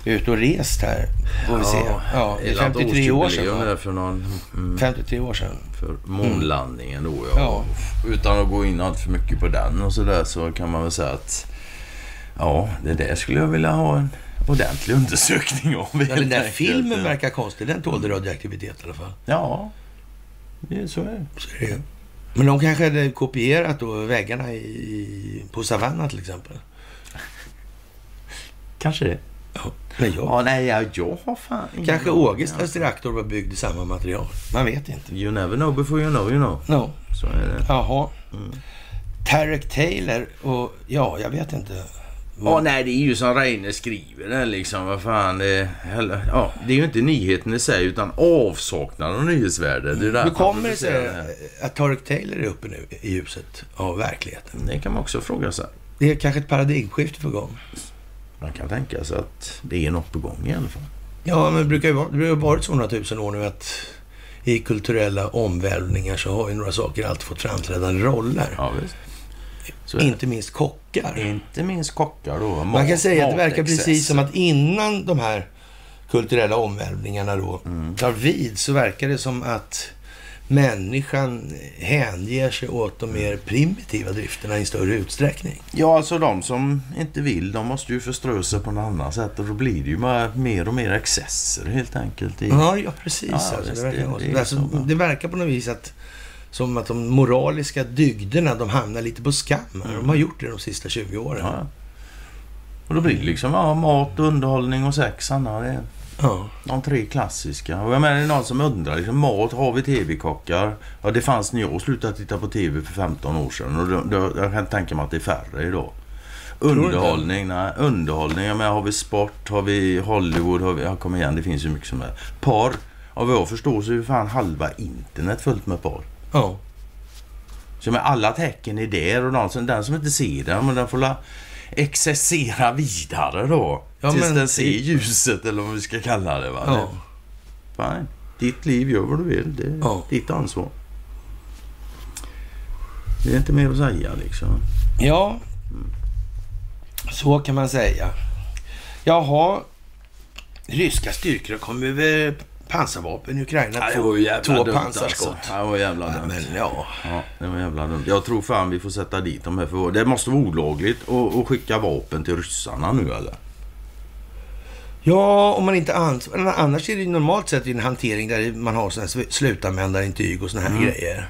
ute och rest här. Får vi se. Ja, det är 53 år sedan. För någon, mm, 53 år sedan. För månlandningen då ja. ja. Utan att gå in allt för mycket på den och sådär så kan man väl säga att ja, det där skulle jag vilja ha en ordentlig undersökning om. Ja, den där filmen verkar konstig. Den tålde radioaktivitet i alla fall. Ja, det, så är det. Så är det. Men de kanske hade kopierat då väggarna i, på Savanna till exempel? Kanske det. Ja, men jag... Ja, nej, jag, jag har fan Kanske Ågestas reaktor var byggd i samma material. Man vet inte. You never know before you know you know. No. Så är det. Jaha. Mm. Tarek Taylor och ja, jag vet inte. Ja, nej, det är ju som Reine skriver där liksom. Vad fan. Det, eller, ja, det är ju inte nyheten i sig utan avsaknaden av nyhetsvärde. Det är Hur kommer det sig att Tarek Taylor är uppe nu i ljuset av verkligheten? Det kan man också fråga sig. Det är kanske ett paradigmskifte på gång. Man kan tänka sig att det är något på gång i alla fall. Ja, men det brukar ju vara, det har varit så tusen år nu att i kulturella omvälvningar så har ju några saker alltid fått framträdande roller. Ja, visst. Inte minst kockar. Inte minst kockar då. Man kan säga att det verkar precis som att innan de här kulturella omvälvningarna då mm. tar vid så verkar det som att människan hänger sig åt de mer primitiva drifterna i större utsträckning. Ja, alltså de som inte vill, de måste ju förströ sig på något annat sätt och då blir det ju mer och mer excesser helt enkelt. I... Ja, ja, precis. Ja, alltså, det, verkar, det, det, alltså, det verkar på något vis att som att de moraliska dygderna, de hamnar lite på skam. Mm. De har gjort det de sista 20 åren. Ja. Och då blir det liksom ja, mat, underhållning och sex, Anna. Det är ja. de tre klassiska. Och jag menar, det är någon som undrar. Liksom, mat, har vi tv-kockar? Ja, det fanns när jag slutade titta på tv för 15 år sedan. Och då, då, jag kan tänka mig att det är färre idag. Underhållning, nej. Underhållning, jag menar, har vi sport, har vi Hollywood, har vi... Ja, kom igen, det finns ju mycket som är. Par. Av vad jag förstår så är ju fan halva internet fullt med par. Ja. Så med alla tecken är där och de som, den som inte ser den, men den får la excessera vidare då. Ja, tills men- den ser ljuset eller vad vi ska kalla det. Va? Ja. Fine. Ditt liv, gör vad du vill. Det är Ja. ditt ansvar. Det är inte mer att säga liksom. Ja, så kan man säga. Jaha, ryska styrkor har kommit över pansarvapen i Ukraina. Två, två pansarskott. Alltså. Det var jävla Ja, dumt. men ja, Ja, det var jävla dumt. Jag tror fan vi får sätta dit dem här för det måste vara olagligt att, att skicka vapen till ryssarna nu eller? Ja, om man inte ans- men annars är det ju normalt sett en hantering där man har sådana här slutanvändarintyg och sådana här grejer.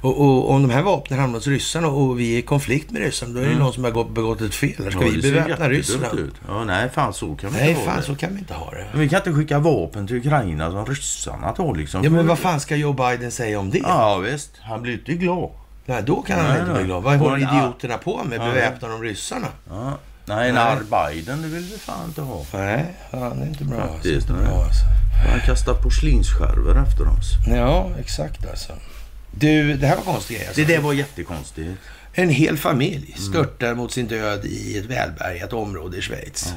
Och, och om de här vapnen hamnar hos ryssarna och vi är i konflikt med ryssarna, då är det någon som har gått- begått ett fel. Där ska Ja, vi beväpna Ryssland? Ut. Ja, nej, fan så kan vi Nej, inte ha fan det. så kan vi inte ha det. Men vi kan inte skicka vapen till Ukraina som ryssarna tar liksom. Ja, men vad fan ska Joe Biden säga om det? Ja, visst. Han blir inte glad. Nej, då kan han Nej, inte nej. bli glad. Vad håller idioterna på med? Ja, Beväpnar de ryssarna? Ja. Nej, en Nej. Biden, det vill vi fan inte ha. Nej, fan, det är inte bra. Faktiskt, alltså. nej. Bra, alltså. Han kastar porslinsskärvor efter oss. Ja, exakt alltså. Du, det här var konstigt. Alltså. Det där var jättekonstigt. En hel familj störtar mot sin död i ett välbärgat område i Schweiz.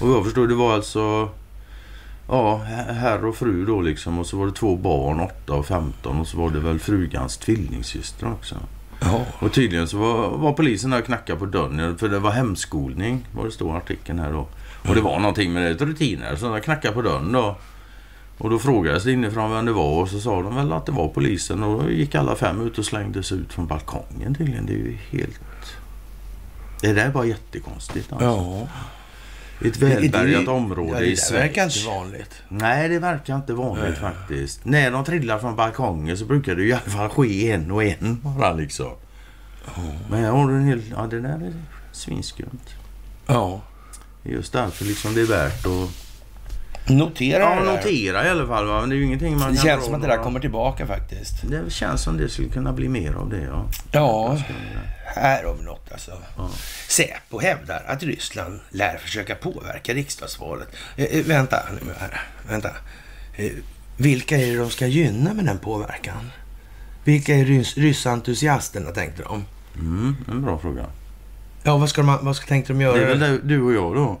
Och jag förstår, det var alltså... Ja, herr och fru då liksom. Och så var det två barn, 8 och 15. Och så var det väl frugans tvillingsyster också. Ja. Och tydligen så var, var polisen där och knackade på dörren. För det var hemskolning, var det står i artikeln här då. Och det var någonting med det, rutiner. Så de knackade på dörren då. Och då frågades det inifrån vem det var och så sa de väl att det var polisen. Och då gick alla fem ut och slängdes ut från balkongen tydligen. Det är ju helt... Det där var jättekonstigt alltså. ja. Ett välbärgat Det- område ja, i det Schweiz. där verkar inte vanligt. Nej, det verkar inte vanligt faktiskt. När de trillar från balkongen så brukar det i alla fall ske en och en bara liksom. Men jag har en hel... Ja, det där är svinskumt. Ja. Det Just därför liksom det är värt att Notera ja, det där. notera i alla fall. Va? Men det är ju ingenting man Det kan känns dra som att det där några- kommer tillbaka faktiskt. Det känns som det skulle kunna bli mer av det, ja. Ja, här har vi något alltså. Säpo hävdar att Ryssland lär försöka påverka riksdagsvalet. Eh, eh, vänta nu här. Vänta. Eh, vilka är det de ska gynna med den påverkan? Vilka är rys- ryssentusiasterna tänkte de? Mm, en bra fråga. Ja, vad, ska de, vad ska, tänkte de göra? Det är väl du- du och jag då?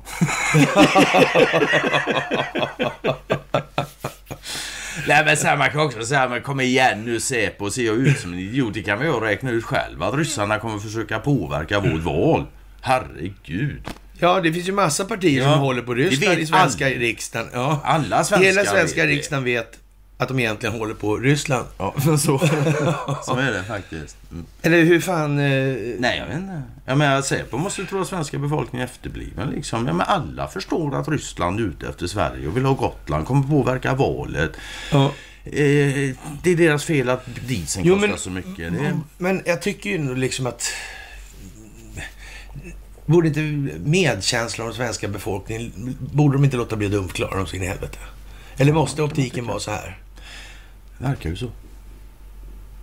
Nej men så här, man kan också säga, men kom igen nu Säpo, ser jag ut som en idiot? Det kan vi ju räkna ut själv att ryssarna kommer försöka påverka vårt val. Herregud. Ja, det finns ju massa partier Ja, som håller på det Ryssland i svenska alla. riksdagen. Ja. Alla svenskar Hela svenska vet riksdagen vet att de egentligen håller på Ryssland. Ja, så, så är det faktiskt. Mm. Eller hur fan... Eh, Nej, jag vet inte. Jag menar, Säpo måste tro att svenska befolkningen är efterbliven. Liksom. Ja, men alla förstår att Ryssland är ute efter Sverige och vill ha Gotland, kommer påverka valet. ja. Eh, det är deras fel att dieseln kostar men- så mycket. Det, Men jag tycker ju nog liksom att... Borde inte medkänslan av den svenska befolkningen... Borde de inte låta bli att dumförklara dem så in i helvete? Eller måste optiken vara så här? Verkar ju så.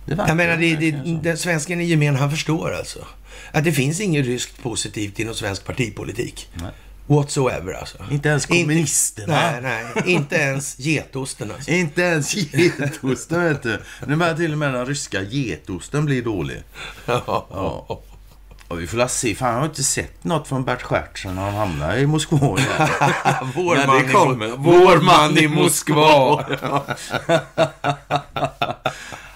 Det verkar Jag menar, det, det, så. den svensken i gemen, han förstår alltså. Att det finns inget ryskt positivt inom svensk partipolitik. Nej. Whatsoever alltså. Inte ens kommunisterna. Nej, nej. Inte ens getosten alltså. Inte ens getosten vet du. Nu börjar till och med den ryska getosten bli dålig. Ja. Och vi får se. Fan, jag har inte sett något från Bert Schert sen han hamnade i Moskva. Vår, man i. Mo- vår man i Moskva.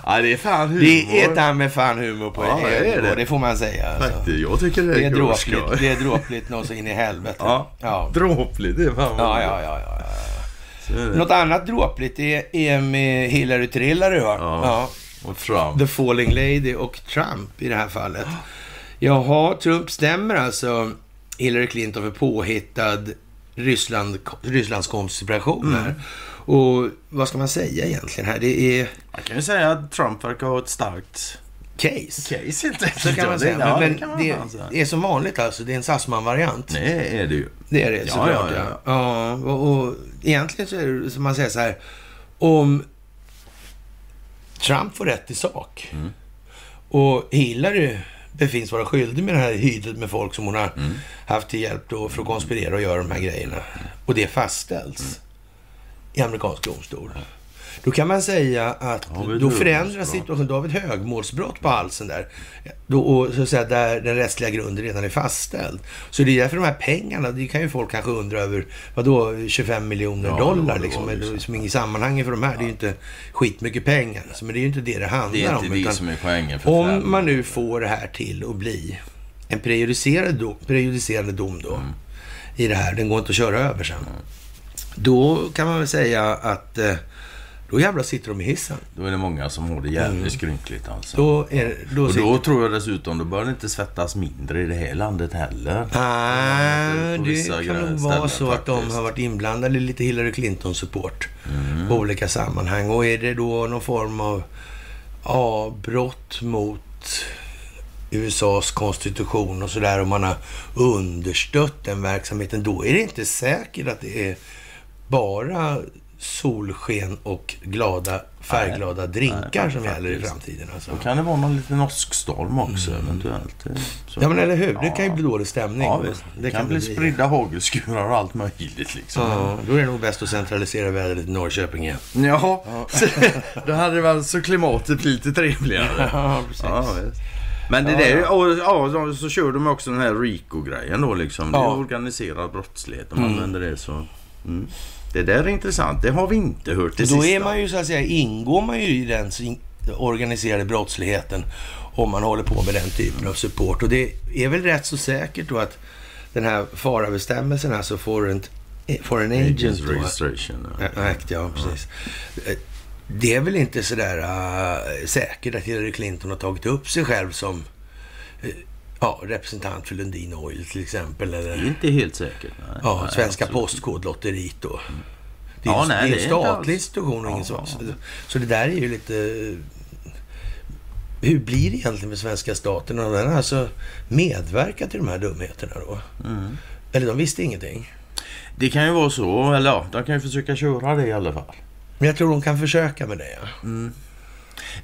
ja, det är fan humor. Det är ta med fan humor på Ja, ja, det är det. det får man säga. Alltså. Faktiskt, jag tycker det är, Det är dråpligt, det är dråpligt något så in i helvete. Ja, Ja. dråpligt. Det är fan Ja, ja, ja, ja, ja. Något annat dråpligt är, är med Hillary Trillary, va? Ja. Ja. Och Trump. The Falling Lady och Trump i det här fallet. Jaha, Trump stämmer alltså Hillary Clinton för påhittad Ryssland, Rysslands konspiration här. Och vad ska man säga egentligen här? Det är Man kan ju säga att Trump verkar ha ett starkt case. case helt enkelt. Så kan man säga. Ja, Men, det man det, säga. det är som vanligt alltså. Det är en Sassman-variant. Nej, är det ju. Det är det Ja, såklart. Ja, ja. ja. och, och egentligen så är det som man säger så här. Om Trump får rätt i sak Mm. och Hillary befinns vara skyldig med det här hydret med folk som hon har Mm. haft till hjälp då för att konspirera och göra de här grejerna. Och det fastställs i amerikansk domstol. Då kan man säga att Ja, vi då förändras situationen. Då har vi ett högmålsbrott på halsen där. Då, och, så att säga, där den rättsliga grunden redan är fastställd. Så det är därför de här pengarna, det kan ju folk kanske undra över, vadå 25 miljoner Ja, dollar det liksom. Det liksom inget sammanhang för de här. Det är ju inte skitmycket pengar. Alltså, men det är ju inte det det handlar Det är inte om. det som är poängen för om fem. man nu får det här till att bli en prejudicerad dom, prejudicerande dom då Mm. i det här, den går inte att köra över sen. Då kan man väl säga att eh, då jävlar sitter de i hissen. Då är det många som har det jävligt skrynkligt alltså. Mm. Då, är, då och sitter... då tror jag dessutom, då bör det inte svettas mindre i det här landet heller. Nej, På det kan nog vara så att de faktiskt. har varit inblandade i lite Hillary Clinton-support Mm. på olika sammanhang. Och är det då någon form av ja, brott mot USAs konstitution och sådär och man har understött den verksamheten, då är det inte säkert att det är bara solsken och glada, färgglada drinkar nej, som gäller i framtiden. Alltså. Då kan det vara någon liten åskstorm också eventuellt. Så. Mm. Ja, men eller hur? Det Ja. kan ju bli dålig stämning. Ja, visst. Det kan bli spridda hagelskurar och allt möjligt liksom. Ja, då är det nog bäst att centralisera vädret i Norrköping igen. Ja, då hade väl så klimatet blir lite trevligare. Ja, precis. Ja. Men det Ja, där, ja. och, ja, så kör de också den här RICO-grejen då liksom. Det är Ja. organiserad brottslighet. De använder det så. Mm. Det där är intressant. Det har vi inte hört det Då sista. är man ju så att säga, ingår man ju i den organiserade brottsligheten om man håller på med den typen av support. Och det är väl rätt så säkert då att den här FARA-bestämmelsen, alltså Foreign, foreign Agent Agents då, registration. Ja, Act, ja, precis. Eh, Det är väl inte sådär uh, säkert att Hillary Clinton har tagit upp sig själv som eh, ja, representant för Lundin Oil till exempel. Det är Eller inte helt säkert. Nej. ja, Nej, Svenska absolut. Postkodlotteriet då. Det är, Ja, nej, det är en statlig institution och ingen Ja, så. Så, det där är ju lite... Hur blir det egentligen med svenska staten? Har den alltså medverkat till de här dumheterna då? Mm. Eller de visste ingenting? Det kan ju vara så. Eller ja, de kan ju försöka köra det i alla fall. Men jag tror de kan försöka med det. Ja.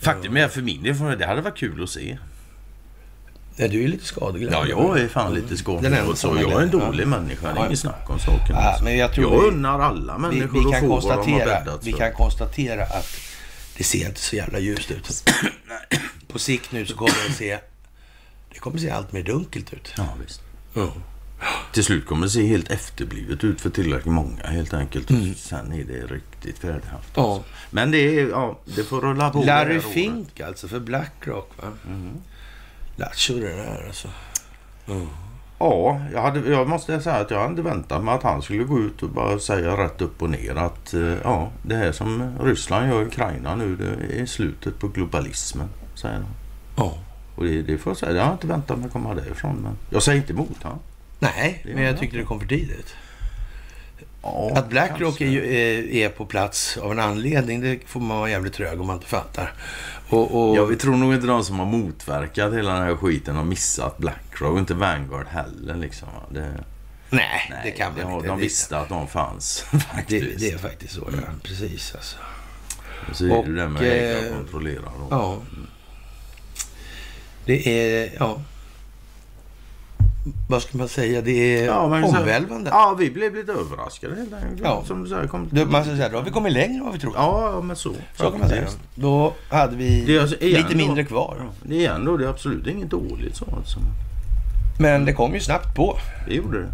Faktum är för min del, det hade varit kul att se. Ja, du är lite skadeglad. Ja, jag är fan lite så. är Jag är en dålig Ja. människa. Det är inget snack om saken. Ja, alltså. men jag tror jag vi- unnar alla Vi, människor vi, kan att få vad de har konstatera, bäddat vi kan konstatera att det ser inte så jävla ljust ut. På sikt nu så kommer det se... Det kommer se allt mer dunkelt ut. Ja, visst. Ja. Till slut kommer det se helt efterblivet ut för tillräckligt många helt enkelt. Mm. Sen är det riktigt färdighaft. Ja. Men det är, ja, det får rulla på. det Larry här året. Fink alltså för Blackrock va? Lattjo det där alltså. Ja, jag, hade, jag måste säga att jag hade väntat mig att han skulle gå ut och bara säga rätt upp och ner att eh, ja, det här som Ryssland gör i Ukraina nu det är slutet på globalismen, säger han. Ja. Och det, det får jag säga, jag har inte väntat mig att komma därifrån. Men jag säger inte emot han. Nej, Det men jag tyckte det kom för tidigt. Ja, Att Blackrock är, ju, är, på plats av en anledning, det får man vara jävligt trög om man inte fattar. Och, och, Ja, vi tror nog inte de som har motverkat hela den här skiten har missat Blackrock och inte Vanguard heller liksom. Det, nej, nej, det kan man har- inte. De Det- visste att de fanns det, faktiskt. det är faktiskt så, ja. Precis alltså. Så är och, det där med eh, äga och kontrollera. Då. Ja. Det är, ja. Vad ska man säga? Det är Ja, men så- omvälvande. Ja, vi blev lite överraskade helt enkelt. Ja. Som kom... Man ska säga, då har vi kommit längre än vad vi trodde. Ja, ja, men så. så kan man säga. Då hade vi alltså lite då- mindre kvar. Ja, det är igen då, det är absolut inget dåligt så alltså. Men det kom ju snabbt på. Det gjorde det.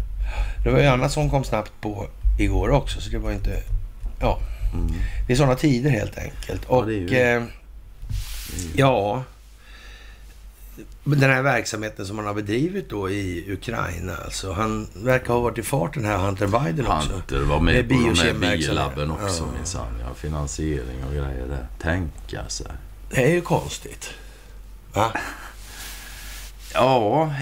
Det var ju annat som kom snabbt på igår också, så det var inte... Ja, Mm. det är sådana tider helt enkelt. Ja, Och det är ju det. eh, ja, den här verksamheten som han har bedrivit då i Ukraina, alltså. Han verkar ha varit i farten här, Hunter Biden också. Hunter var med Med på de här biolabben också Ja. minsann. Ja, finansiering och grejer där. Tänka sig. Det är ju konstigt. Va? Ja,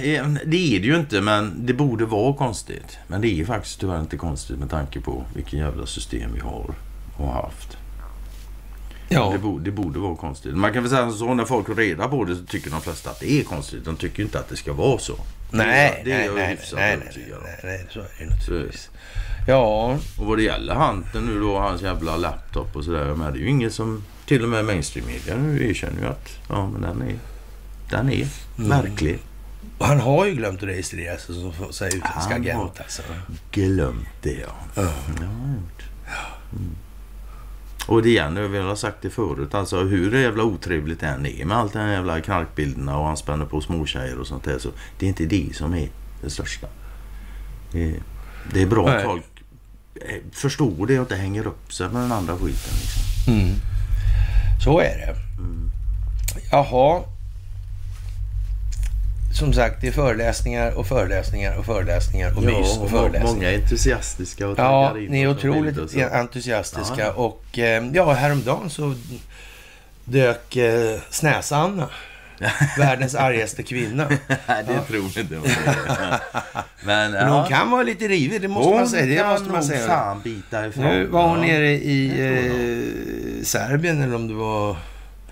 det är det ju inte men det borde vara konstigt. Men det är faktiskt tyvärr inte konstigt med tanke på vilken jävla system vi har och haft. Ja, Det, borde, det borde vara konstigt. Man kan väl säga så när folk får reda på det så tycker de flesta att det är konstigt. De tycker inte att det ska vara så. nej, det är nej, jag nej, hyfsat nej, övertygad om. nej, nej, så är det naturligtvis. Ja, Och vad det gäller Hunter nu då, hans jävla laptop och sådär. Men det är ju inget som, till och med mainstream media nu erkänner ju att ja men den är, den är Mm. märklig. och han har ju glömt att registrera sig som utländsk har- agent. Alltså. Glömt det ja. Ja. Ja, jag har gjort. Mm. Och det igen, vi har sagt det förut, alltså hur jävla otrevligt det än är med allt den här jävla knarkbilderna och han spänner på småtjejer och sånt där. Så det är inte det som är det största. Det, det är bra att folk eh, förstår det och inte hänger upp sig med den andra skiten. Liksom. Mm. Så är det. Jaha. Som sagt, det är föreläsningar och föreläsningar och föreläsningar och mys och föreläsningar. många är entusiastiska och Ja, in ni är och och otroligt så. entusiastiska. Ja. Och ja, häromdagen så dök eh, Snäsa-Anna, världens argaste kvinna. Det tror jag inte. Men, Men hon kan vara lite rivig, det måste man säga. Det måste man säga. fan bita ifrån. Nu var hon Ja. nere i eh, Serbien eller om det var...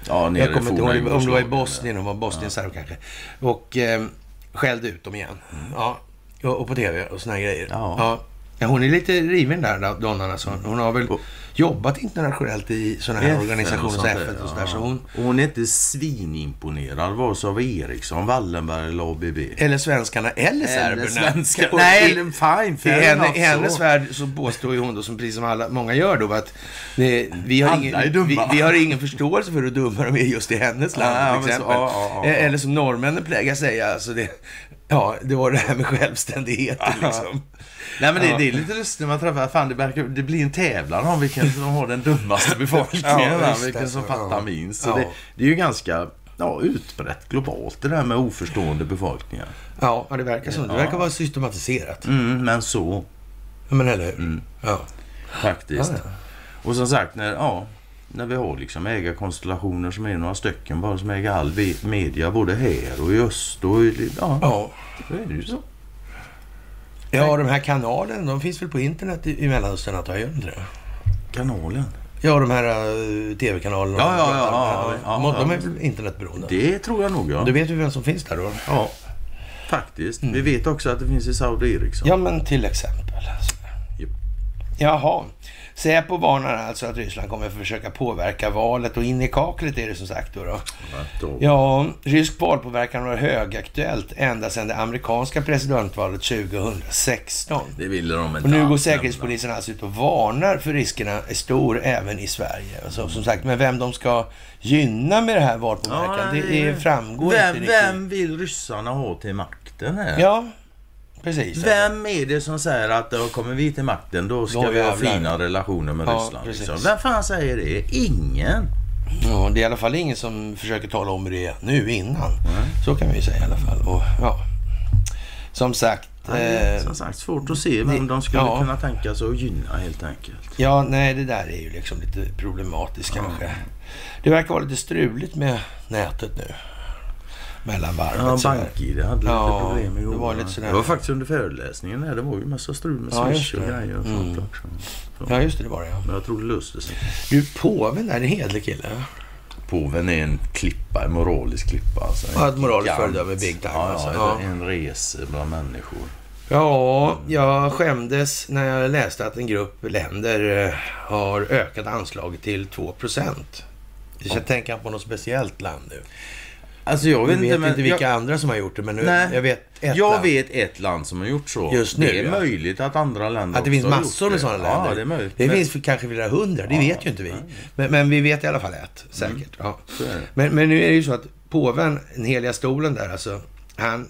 Ja, nere Jag kommer inte ihåg om det var i. Bosnien. Hon var Bosnien-serb kanske. Och eh, skällde ut dem igen. Ja, och, och på tv och såna här grejer. Ja. Ja. Ja, hon är lite riven där, donnan alltså. Hon har väl Och- jobbat internationellt i såna här FN organisationer som FN och sådär. Så ja. hon, Och hon är inte svinimponerad vare sig av Eriksson, Wallenberg eller ABB. eller svenskarna eller serberna. svenska. Och Nej, eller fine. I, henne, I hennes så. värld så påstår ju hon då, som precis som alla, många gör då, att det, vi, har ingen, vi, vi har ingen förståelse för hur dumma de är just i hennes land Ja, till så- exempel. ja, ja. Eh, Eller som norrmännen plägar säga, alltså det, ja, det var det här med självständigheten liksom. Nej men det, Ja. det är lite lustigt när man träffar, fan det, verkar, det blir en tävlan om vilken som har den dummaste befolkningen, Ja, vilken som fattar ja. minst. Så Ja. det, det är ju ganska ja, utbrett globalt det där med oförstående befolkningar. Ja, det verkar så. Det verkar vara systematiserat. Mm, men så Ja, men eller hur? Mm. Ja. faktiskt. Och som sagt, när, ja, när vi har liksom ägarkonstellationer som är några stycken bara som äger all media både här och i öst och i, ja, Ja. då är det ju så. Ja, de här kanalerna, de finns väl på internet i, i Mellanöstern antar jag, gör inte det? Kanalen. Ja, de här uh, tv-kanalerna. Ja, ja, ja, ja, de, är väl internetberoende? Det tror jag nog ja. Du vet ju vem som finns där då? Ja, faktiskt. Vi vet också att det finns i Saudi Eriksson. Ja, men till exempel. Alltså. Jaha. Säpo varnar alltså att Ryssland kommer att försöka påverka valet och in i kaklet är det som sagt då. då. Ja, rysk valpåverkan var högaktuellt ända sedan det amerikanska presidentvalet 2016. Det ville de inte Och nu går Säkerhetspolisen alltså ut och varnar för riskerna är stor även i Sverige. Alltså, som sagt, men vem de ska gynna med det här valpåverkan, Ja, det är, framgår vem, inte riktigt. vem vill ryssarna ha till makten här? Ja, precis. Vem är det som säger att då kommer vi till makten, då ska Då vi ha fina relationer med Ja, Ryssland? Liksom. Vem fan säger det? Ingen. Ja, det är i alla fall ingen som försöker tala om hur det är nu innan. Så kan vi säga i alla fall. Och, ja. Som sagt. Nej, Eh, som sagt, svårt att se vem det- de skulle ja. kunna tänka sig att gynna helt enkelt. ja, nej, det där är ju liksom lite problematiskt kanske. Det verkar vara lite struligt med nätet nu. Mellan varvet. Ja. BankID hade Ja, lite problem igår. det var lite sådär. det var faktiskt under föreläsningen där. Det var ju massa strul med Ja, Swish och grejer och Mm. sånt också. Så. Ja, just det, det var det ja. Men jag tror det löste sig. Du, påven där, är en hederlig kille. Påven är en klippa, en moralisk klippa. Alltså. En Ja, ett moraliskt föredöme, big time, Ja, alltså. ja, Ja. En rese bland människor. Ja, jag skämdes när jag läste att en grupp länder eh, har ökat anslaget till 2 procent. Jag ska tänka på något speciellt land nu. Alltså jag vet, vet, inte, inte vilka jag, andra som har gjort det, men nu, Nej. jag vet ett jag land. vet ett land som har gjort så. Just nu, Det är ja. möjligt att andra länder Att det finns också massor med sådana länder. Ja, det är möjligt. Det Men- finns kanske flera hundra, det Ja, vet ju inte vi. Men, men vi vet i alla fall ett, säkert. Ja. Är det. Men, men nu är det ju så att påven, den heliga stolen där, alltså, han,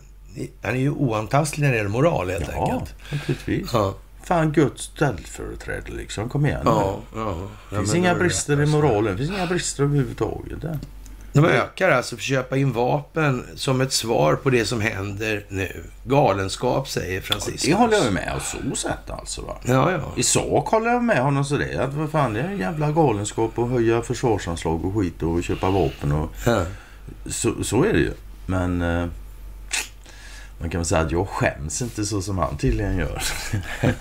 han är ju oantastlig när det gäller moral helt Ja, enkelt. naturligtvis. Ja, Fan, Guds ställföreträdare liksom. Kom igen ja, ja. Det Ja, finns inga brister i alltså. moralen. Det finns inga brister överhuvudtaget. Där. De ökar alltså för att köpa in vapen som ett svar på det som händer nu. Galenskap, säger Franciscus. Det håller jag med om så sätt alltså. Va? Ja, ja. I sak håller jag med honom sådär. Att vad fan, det är en jävla galenskap att höja försvarsanslag och skit och köpa vapen och ja. så, så är det ju. Men eh, man kan väl säga att jag skäms inte så som han tydligen gör. Jag,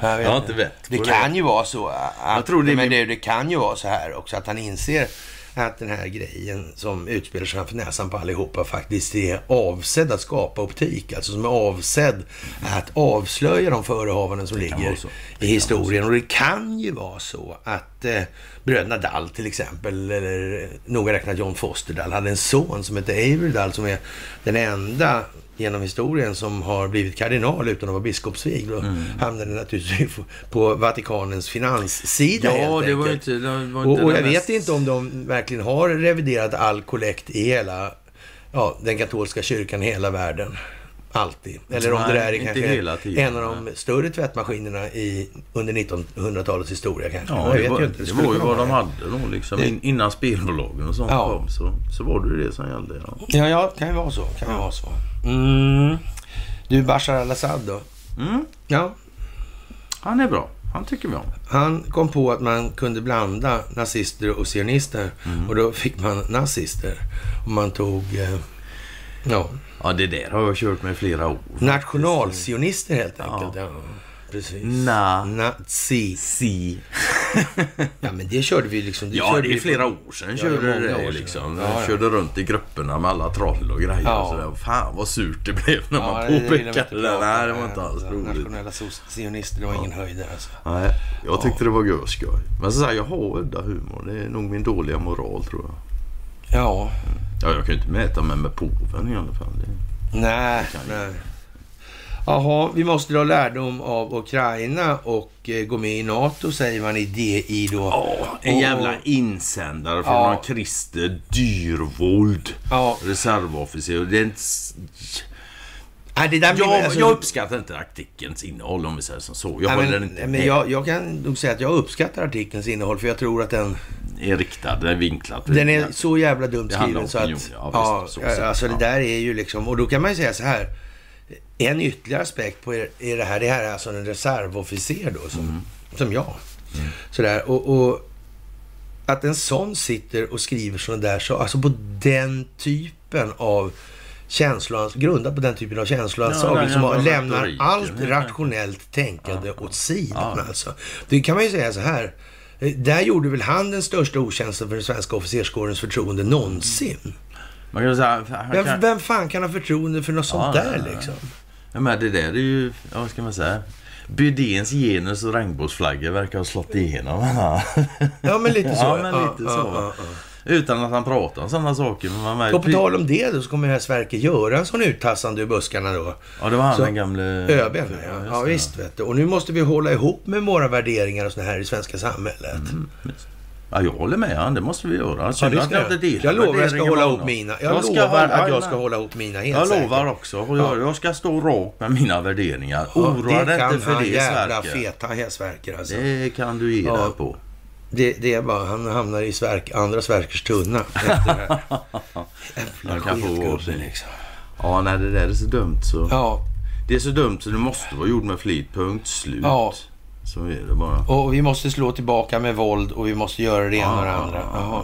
Jag har inte vett Det på kan ju vara så att... Jag tror det men det, det kan ju vara så här också att han inser att den här grejen som utspelar sig framför näsan på allihopa faktiskt är avsedd att skapa optik. Alltså som är avsedd att avslöja de förehavanden som ligger i historien. Och det kan ju vara så att eh, bröderna Dall till exempel, eller noga räknat John Foster Dall, hade en son som hette Avery Dall som är den enda genom historien som har blivit kardinal utan att vara biskopsvig. Då mm. hamnade naturligtvis på Vatikanens finanssida Ja, det var enkelt. inte... Det var inte Och, och jag den vet mest- inte om de verkligen har reviderat all kollekt i hela ja, den katolska kyrkan i hela världen. Alltid. Eller om Nej, det där är kanske en av de större tvättmaskinerna i, under 1900-talets historia kanske. Ja, det var, ju inte. det skulle var ju vad de hade då liksom. Det- In, innan spelbolagen och sånt Ja. kom så, så var det det som gällde. Ja. Ja, ja, kan ju vara så. Kan ju vara så. Mm. Du, Bashar al-Assad då? Mm, Ja, han är bra. Han tycker vi om. han kom på att man kunde blanda nazister och sionister. Mm. Och då fick man nazister. Och man tog... Eh, ja, Ja, det där har jag kört med i flera år. nationalsionister helt enkelt. Ja. precis. Na. Nazi. Si. Ja, men det körde vi liksom. Ja, körde det vi är på- flera år sedan Ja, körde det är det där sedan. liksom. Ja, ja. Körde runt i grupperna med alla troll och grejer Ja. och sådär. Fan vad surt det blev när Ja, man det påpekade det. prata Nej, det var inte alls Ja, roligt. Nationella sionister, det var ingen höjd där alltså. Nej, jag tyckte det var görskoj. Men så här, jag har udda humor. Det är nog min dåliga moral tror jag. Ja, Ja, jag kan ju inte mäta mig med påven i alla fall. Det... nej, nej. Jaha, vi måste dra lärdom av Ukraina och eh, gå med i NATO, säger man i DI då. Ja, en Och- jävla insändare från Ja. någon Christer Dyrvold. Ja, Reservofficer. Det är inte... nej, det där blir jag, alltså- jag uppskattar inte artikelns innehåll om vi säger som så. Jag Nej, men, inte men jag, jag kan nog säga att jag uppskattar artikelns innehåll för jag tror att den, är riktad, den är vinklad. den är så jävla dumt skriven så att... opinion, ja, Ja, visst, så ja, sett, alltså ja. det där är ju liksom... Och då kan man ju säga så här. En ytterligare aspekt på är, är det här, det här är alltså en reservofficer då som, Mm. som jag. Sådär, och, och att en sån sitter och skriver sådana där så alltså på den typen av känslor, grundat på den typen av Ja, känsloanslag, den liksom, jävla lämnar retoriken, allt rationellt tänkande åt sidan Ja. alltså. Det kan man ju säga så här. Där gjorde väl han den största otjänsten för den svenska officerskårens förtroende någonsin. Man kan säga... Han Vem, kan, vem fan kan ha förtroende för något sånt Ja, där ja, ja. liksom? ja, men det där är ju... Ja, vad ska man säga? Bydéns genus och regnbågsflaggor verkar ha slått igenom. Ja, men lite så. Ja, men lite så. Ja, ja. Utan att han pratar om sådana saker. Men man märker... Och på tal om det då så kommer det här Sverker göra en sån uttassande ur buskarna då. Ja, det var han Så- den gamle... ÖBn, ja. ja det. visst vet du. Och nu måste vi hålla ihop med våra värderingar och såna här i svenska samhället. Mm. Ja, jag håller med han. Det måste vi göra. Ja, det att ska jag jag. inte delar jag lovar jag ska hålla ihop mina. Jag, Jag lovar att jag ja, ska hålla ihop mina helt Jag säkert. lovar också. Och jag, jag ska stå rak med mina värderingar. Ja, Oroa det dig kan inte för han det, jävla Sverker. feta häsverker alltså. Det kan du ge Ja. dig på. Det, det är bara, han hamnar i Sverk, andra Sverkers tunna efter det här. Jävla skitgubbe liksom. Ja, nej, det där är så dumt så. Ja, Det är så dumt så det måste vara gjort med flit. Punkt slut. Ja. Så är det bara. och vi måste slå tillbaka med våld och vi måste göra det ena och det andra. Jaha.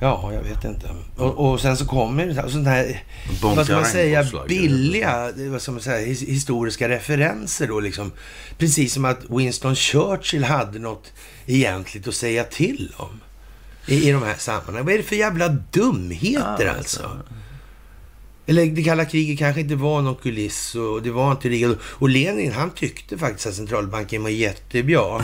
Ja, jag vet inte. Och, och sen så kommer sånt här, Bonka vad ska man säga, billiga vad ska man säga, his- historiska referenser då liksom. Precis som att Winston Churchill hade något egentligt att säga till om. I, i de här sammanhangen. Vad är det för jävla dumheter Ja, alltså? alltså. Eller det kalla kriget kanske inte var någon kuliss och det var inte det. Och Lenin han tyckte faktiskt att centralbanken var jättebra.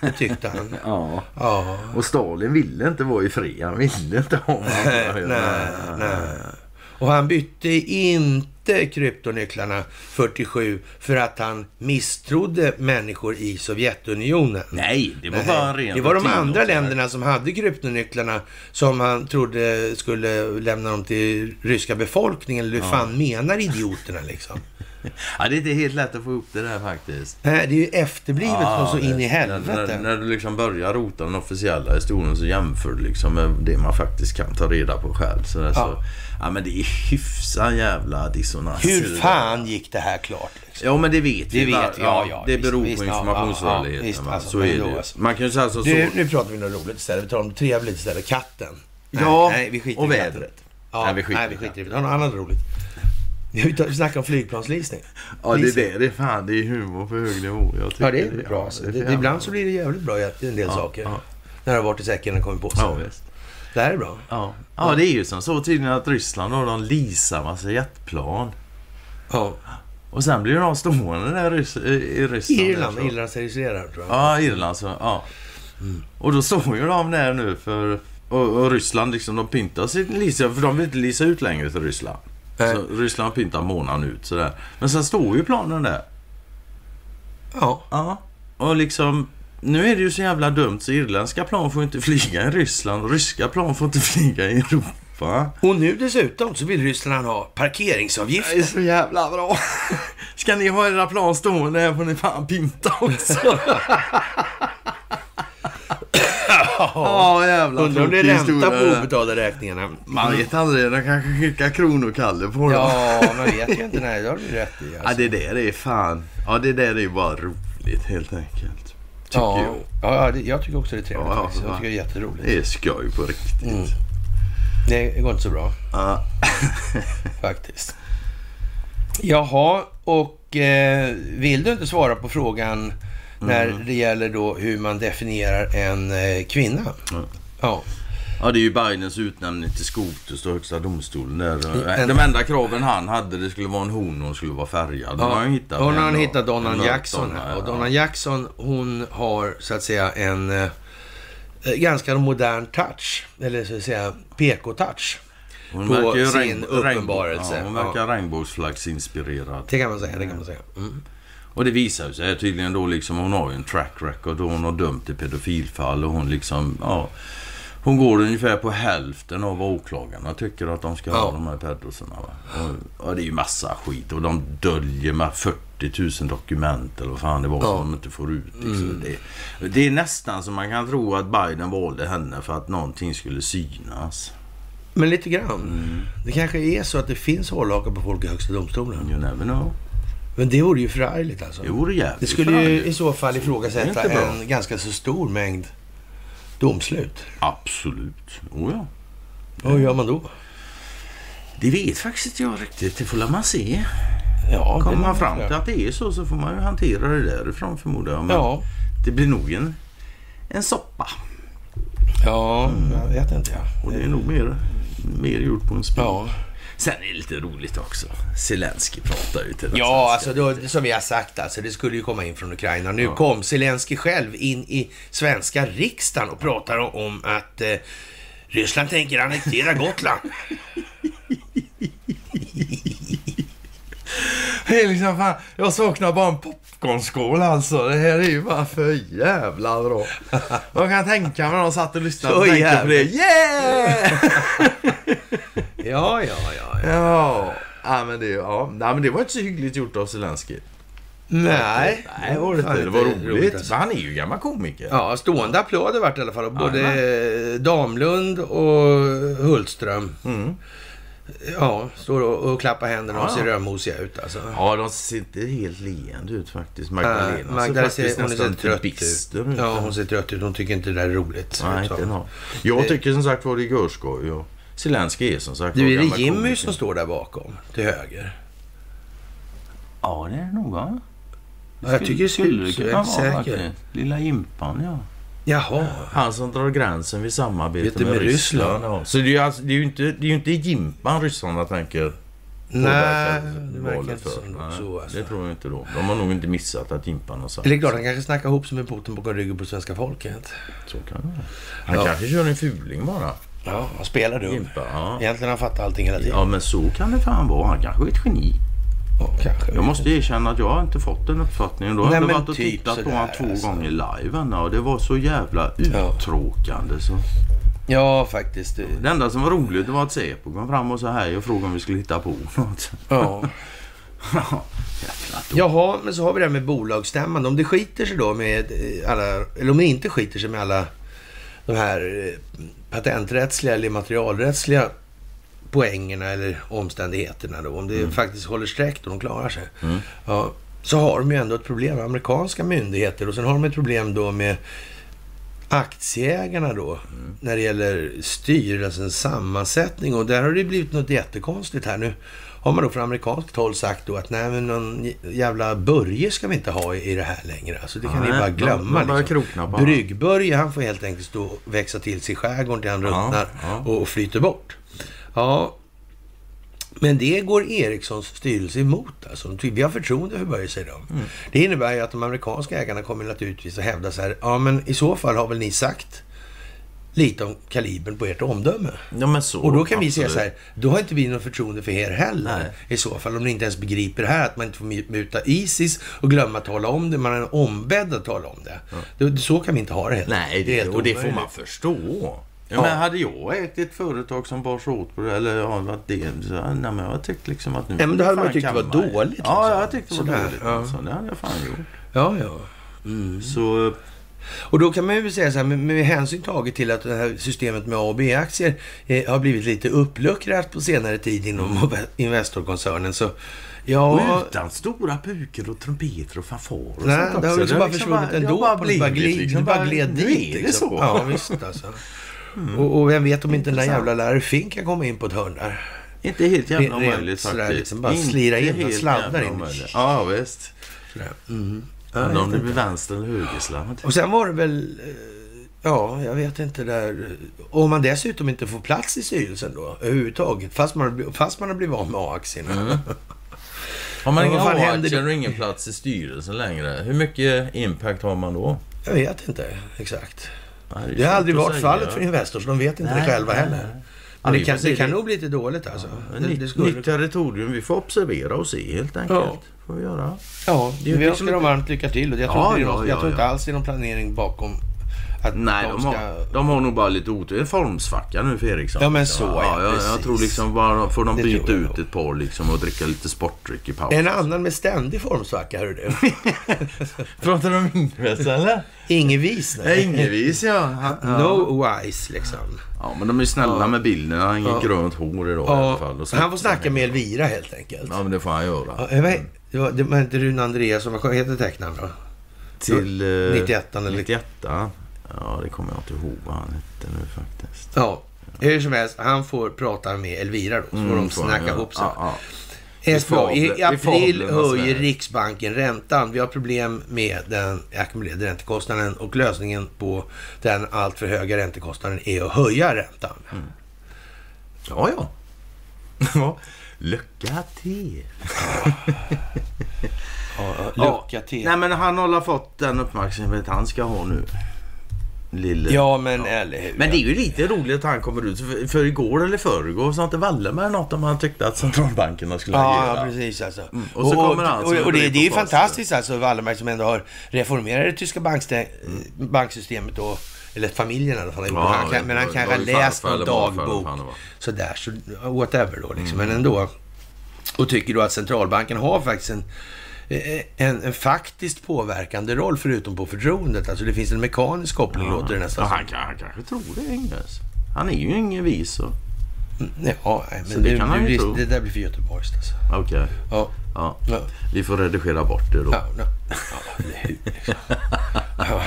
Det tyckte han. Ja. Ja. Och Stalin ville inte vara i fred. Han ville inte ha Nej, nej, nej. Och han bytte inte kryptonycklarna 47 för att han misstrodde människor i Sovjetunionen. Nej, det var Nej, bara en ren det var de andra länderna som hade kryptonycklarna som han trodde skulle lämna dem till ryska befolkningen. Eller hur fan menar idioterna liksom? Ja, det är inte helt lätt att få upp det där faktiskt. Nej, det är ju efterblivet Ja, så in i helvete. När, när du liksom börjar rota den officiella historien så jämför du liksom med det man faktiskt kan ta reda på själv. Så Ja. så, ja, men det är hyfsad jävla dissonans. Hur fan gick det här klart? Liksom? Ja men det vet Det vi. vet vi, ja, ja, Det beror visst, på ja, informationsrörligheten. ja, ja, alltså, så är det alltså. Man kan ju säga så. Du, så nu pratar vi något roligt istället. Vi tar om trevligt istället. Katten. Ja, nej, vi skiter och vädret. Ja, Nej, vi skiter nej, vi i skiter i det. Vi tar något annat roligt. Vi snackar om flygplansleasing. ja, det, Leasing. det, det är fan det är humor på hög nivå. Jag tycker Ja, det är bra. Alltså. det är ibland så blir det jävligt bra i en del saker. ja. När det har varit i säcken och kommit på sig. Ja, visst. Det här är bra. Ja. ja, det är ju som så tydligen att Ryssland då, de leasar massa jetplan. Ja. Och sen blir de stående där i, Rys- i i Ryssland. Irland. Irland registrerad tror jag. Ja, Irland så. Ja. Och då står ju de där nu för... Och, och Ryssland liksom, de pyntar sig lite, för de vill inte lisa ut längre till Ryssland. Nej. Så Ryssland pyntar månaden ut sådär. Men sen står ju planen där. Ja. Ja. Och liksom... Nu är det ju så jävla dumt så irländska plan får inte flyga i Ryssland och ryska plan får inte flyga i Europa. Och nu dessutom så vill Ryssland ha parkeringsavgift. Det är så jävla bra. Ska ni ha era plan stående här får ni fan pynta också. Ja, jävla Undrar om det är ränta på obetalda räkningarna. Man vet aldrig, de kanske skickar kronokalle på dem. Ja, man vet ju inte. Nej, det har du rätt i. Ja, Alltså. det där är fan... Ja, det där är bara roligt helt enkelt. Tycker ja. jag. Ja, det, jag tycker också det är trevligt Ja. Jag ja. tycker det är jätteroligt. Det är skoj på riktigt. Mm. Det går inte så bra Ja. faktiskt. Jaha, och eh, vill du inte svara på frågan när Mm. det gäller då hur man definierar en eh, kvinna? Ja. Ja. ja, det är ju Bidens utnämning till Skotus och högsta domstolen där. En- De enda kraven han hade, det skulle vara en hon och hon skulle vara färgad. Ja, har han hittat. Hon har hittat Donnan Jackson här. ja. Och Donnan Jackson, hon har så att säga en eh, ganska modern touch. Eller så att säga PK-touch. Hon på sin regn- uppenbarelse. Ja, hon verkar regnbågsflaggsinspirerad. Det kan man säga. Det kan man säga. Mm. Och det visar sig tydligen då liksom, hon har ju en track record och hon har dömt i pedofilfall och hon liksom, ja. Hon går ungefär på hälften av vad åklagarna tycker att de ska Ja. ha de här pedosarna. Va? Och, och det är ju massa skit och de döljer med 40 000 dokument eller vad fan det var Ja. Mm. som de inte får ut. Liksom. Det, det är nästan som man kan tro att Biden valde henne för att någonting skulle synas. Men lite grann. Mm. Det kanske är så att det finns hållhakar på folk i Högsta domstolen. You never know. Men det vore ju förargligt alltså. Det vore jävligt Det skulle ju i så fall ifrågasätta en ganska så stor mängd domslut. Absolut. Oh, ja. Hur gör man då? Det vet faktiskt jag riktigt. Det får man se. Ja, Kommer man fram till att det är så så får man ju hantera det därifrån förmodar jag. Men Ja, det blir nog en, en soppa. ja jag vet inte. Ja. Och det är nog mer, mer gjort på en spik. Ja, Sen är det lite roligt också. Zelensky pratar ju till ja alltså då, som vi har sagt, alltså, det skulle ju komma in från Ukraina. Nu kom Zelensky själv in i svenska riksdagen och pratar om att eh, Ryssland tänker annektera Gotland. Det är liksom fan, jag saknar bara en popcornskål alltså. Det här är ju bara för jävla bra. Jag kan tänka mig att de satt och lyssnade Så och tänkte på det. Yeah! Ja, ja, ja. ja. ja. Ja, men det, ja. Nej, men det var inte så hyggligt gjort av Zelensky. Nej, Nej, det var inte. Det var inte roligt. alltså. Han är ju gammal komiker. Ja, stående applåder vart i alla fall både. Damlund och Hultström. Mm. Ja, står och, och klappar händerna och ser ja. rödmosiga ut alltså. Ja, de ser inte helt leende ut faktiskt. Magdalena Magdalena ser ser, faktiskt hon ser nästan lite trött bister ut. Ja, hon ser trött ut. Hon tycker inte det där är roligt. Nej, ut som. inte nå. Jag tycker som sagt var det är görskoj. Och Zelensky är som sagt Du, är det Jimmy komiker. som står där bakom? Till höger? Ja, det är det nog va? Ja, jag tycker det ser Skulle ut så. Jag är inte säker. Lilla Jimpan, ja. Jaha. Han som drar gränsen vid samarbete med, med Ryssland. Ryssland. Ja. Så det är, ju alltså, det är ju inte, det är inte Jimpan ryssarna tänker Nej, det verkar inte som Nej, så. Alltså. Det tror jag inte då. De har nog inte missat att Jimpan har sagt Eller klart, han kanske snackar ihop sig med Putin bakom ryggen på svenska folket. så. kan det. Han Ja. kanske kör en fuling bara. Ja, han spelar dum. Jimpa, ja. Egentligen har han fattat allting hela tiden. ja, men så kan det fan vara. Han kanske är ett geni. Ja, kanske. Jag måste erkänna att jag har inte fått den uppfattningen. Då har jag varit och typ tittat på honom två alltså. gånger live Anna, och det var så jävla uttråkande. Så. Ja, faktiskt. Det enda som var roligt var att Säpo kom fram och sa hej och frågade om vi skulle hitta på något. Ja. Jaha, men så har vi det här med bolagsstämman. Om det skiter sig då med alla, eller om det inte skiter sig med alla de här eh, patenträttsliga eller materialrättsliga poängerna eller omständigheterna då. Om det faktiskt håller streck och de klarar sig. Mm. Ja, så har de ju ändå ett problem med amerikanska myndigheter och sen har de ett problem då med aktieägarna då när det gäller styrelsens sammansättning och där har det blivit något jättekonstigt här nu. Har man då från amerikanskt håll sagt då att nej men någon jävla Börje ska vi inte ha i, i det här längre. Alltså det kan ni Nej, bara de- glömma. de börjar liksom. Bryggbörje han får helt enkelt stå och växa till sig i skärgården till han Ja, ruttnar ja. och, och flyter bort. Ja, Men det går Ericssons styrelse emot. Alltså. Vi har förtroende för Börje, säger de. Mm. Det innebär ju att de amerikanska ägarna kommer naturligtvis att hävda så här, ja men i så fall har väl ni sagt lite om kalibern på ert omdöme. Ja, men så, Och då kan vi säga så här, då har inte vi något förtroende för er heller. Nej. I så fall, om ni inte ens begriper det här, att man inte får muta Isis och glömma att tala om det, man är ombedd att tala om det. Då, så kan vi inte ha det heller. Nej, det, helt och det får man förstå. Ja, Ja. Men hade jag ägt ett företag som bar sig åt på det, eller har varit det, så nej, men jag har tyckt liksom att nu... Ja, men då hade man tyckt det var dåligt, Ja, liksom. jag har tyckt det var Sådär, dåligt. ja. Alltså. Det hade jag fan gjort. Ja, ja. Så, Och då kan man ju säga så här, med, med hänsyn taget till att det här systemet med A och B-aktier eh, har blivit lite uppluckrat på senare tid inom Mm. Investorkoncernen. Så och ja, utan stora bukor och trumpeter och fanfarer och nej, sånt det har också. liksom bara liksom försvunnit det har ändå. bara det bara blivit glid, liksom, bara gled dit. liksom. så. Ja, visst alltså. Och, och vem vet om inte den där jävla lärare Fink kan komma in på ett hörn där. Inte helt jävla omöjligt faktiskt. liksom, bara Inte slira in och sladdar in. omöjligt. Ja, visst. Mm. Om det blir vänster eller högersladd. Och sen var det väl, eh, ja, jag vet inte där. Om man dessutom inte får plats i styrelsen då överhuvudtaget, fast man, fast man har blivit av med A-aktierna. Mm. Har man inga A-aktier och ingen plats i styrelsen längre, hur mycket impact har man då? Jag vet inte exakt. Ja, är Det har aldrig varit säga. fallet för Investors, de vet inte Nej, det själva nej, heller. nej. Men Ja, det kan, det kan det. nog bli lite dåligt alltså. Det, det Nytt, skulle, nytt territorium, vi får observera och se helt enkelt. Ja. Får vi göra. ja, det vi önskar dem varmt lycka till. Och jag tror, Ja, inte, det är ja, jag ja, tror inte ja. alls det är någon planering bakom att Nej, de de, ska... har, de har nog bara lite otur. En formsvacka nu för Eriksson. Ja, men så, ja, ja. jag, jag tror liksom bara får de byta ut ett par liksom och dricka lite sportdryck i paus. En annan med ständig formsvacka, hör du. Pratar du om Ingves eller? Ingevis, nej. Ingevis ja. Ja. No wise, liksom. ja. men de är snälla Ja. med bilden. Han har inget Ja. grönt hår idag i alla Ja, fall. Han får snacka med Elvira helt enkelt. Ja, men det får han göra. Ja, jag vet, det, var, det var inte Rune Andreasson, vad heter tecknaren då? Till... Eh, 91 eller... 91 Ja, det kommer jag inte ihåg vad han hette nu faktiskt. Ja, hur som helst, han får prata med Elvira då, så får de Mm, får han snacka ihop sig. Ja, ja. SBA, I, april fablernas höjer. Riksbanken räntan. Vi har problem med den ackumulerade räntekostnaden och lösningen på den alltför höga räntekostnaden är att höja räntan. Ja, ja. ja. Lycka till. Ja, lycka till. Nej, men han har fått den uppmärksamhet han ska ha nu. Lille. Ja, men eller hur. Men det är ju lite roligt att han kommer ut. För, för igår eller förrgår sa inte Wallenberg något om han tyckte att centralbankerna skulle Ja, agera. ja, precis alltså. och så kommer han och, och, och det, det är ju fantastiskt alltså, Wallenberg som ändå har reformerat det tyska bankste- banksystemet då. Eller familjen i alla fall. Ja, han kan, men han kanske har läst någon dagbok. Sådär, så whatever då liksom. Mm. Men ändå. Och tycker då att centralbanken har faktiskt en, en, en faktiskt påverkande roll förutom på förtroendet. Alltså det finns en mekanisk koppling låter det nästan Ja, han, kan- han kanske tror det, Ingves. Han är ju ingen vis. så- Ja, men Så det det, kan han ju det, tro. det där blir för Göteborgs alltså. Okej. Ja, Ja. ja. Vi får redigera bort det då. Ja, ja, ja, liksom. ja.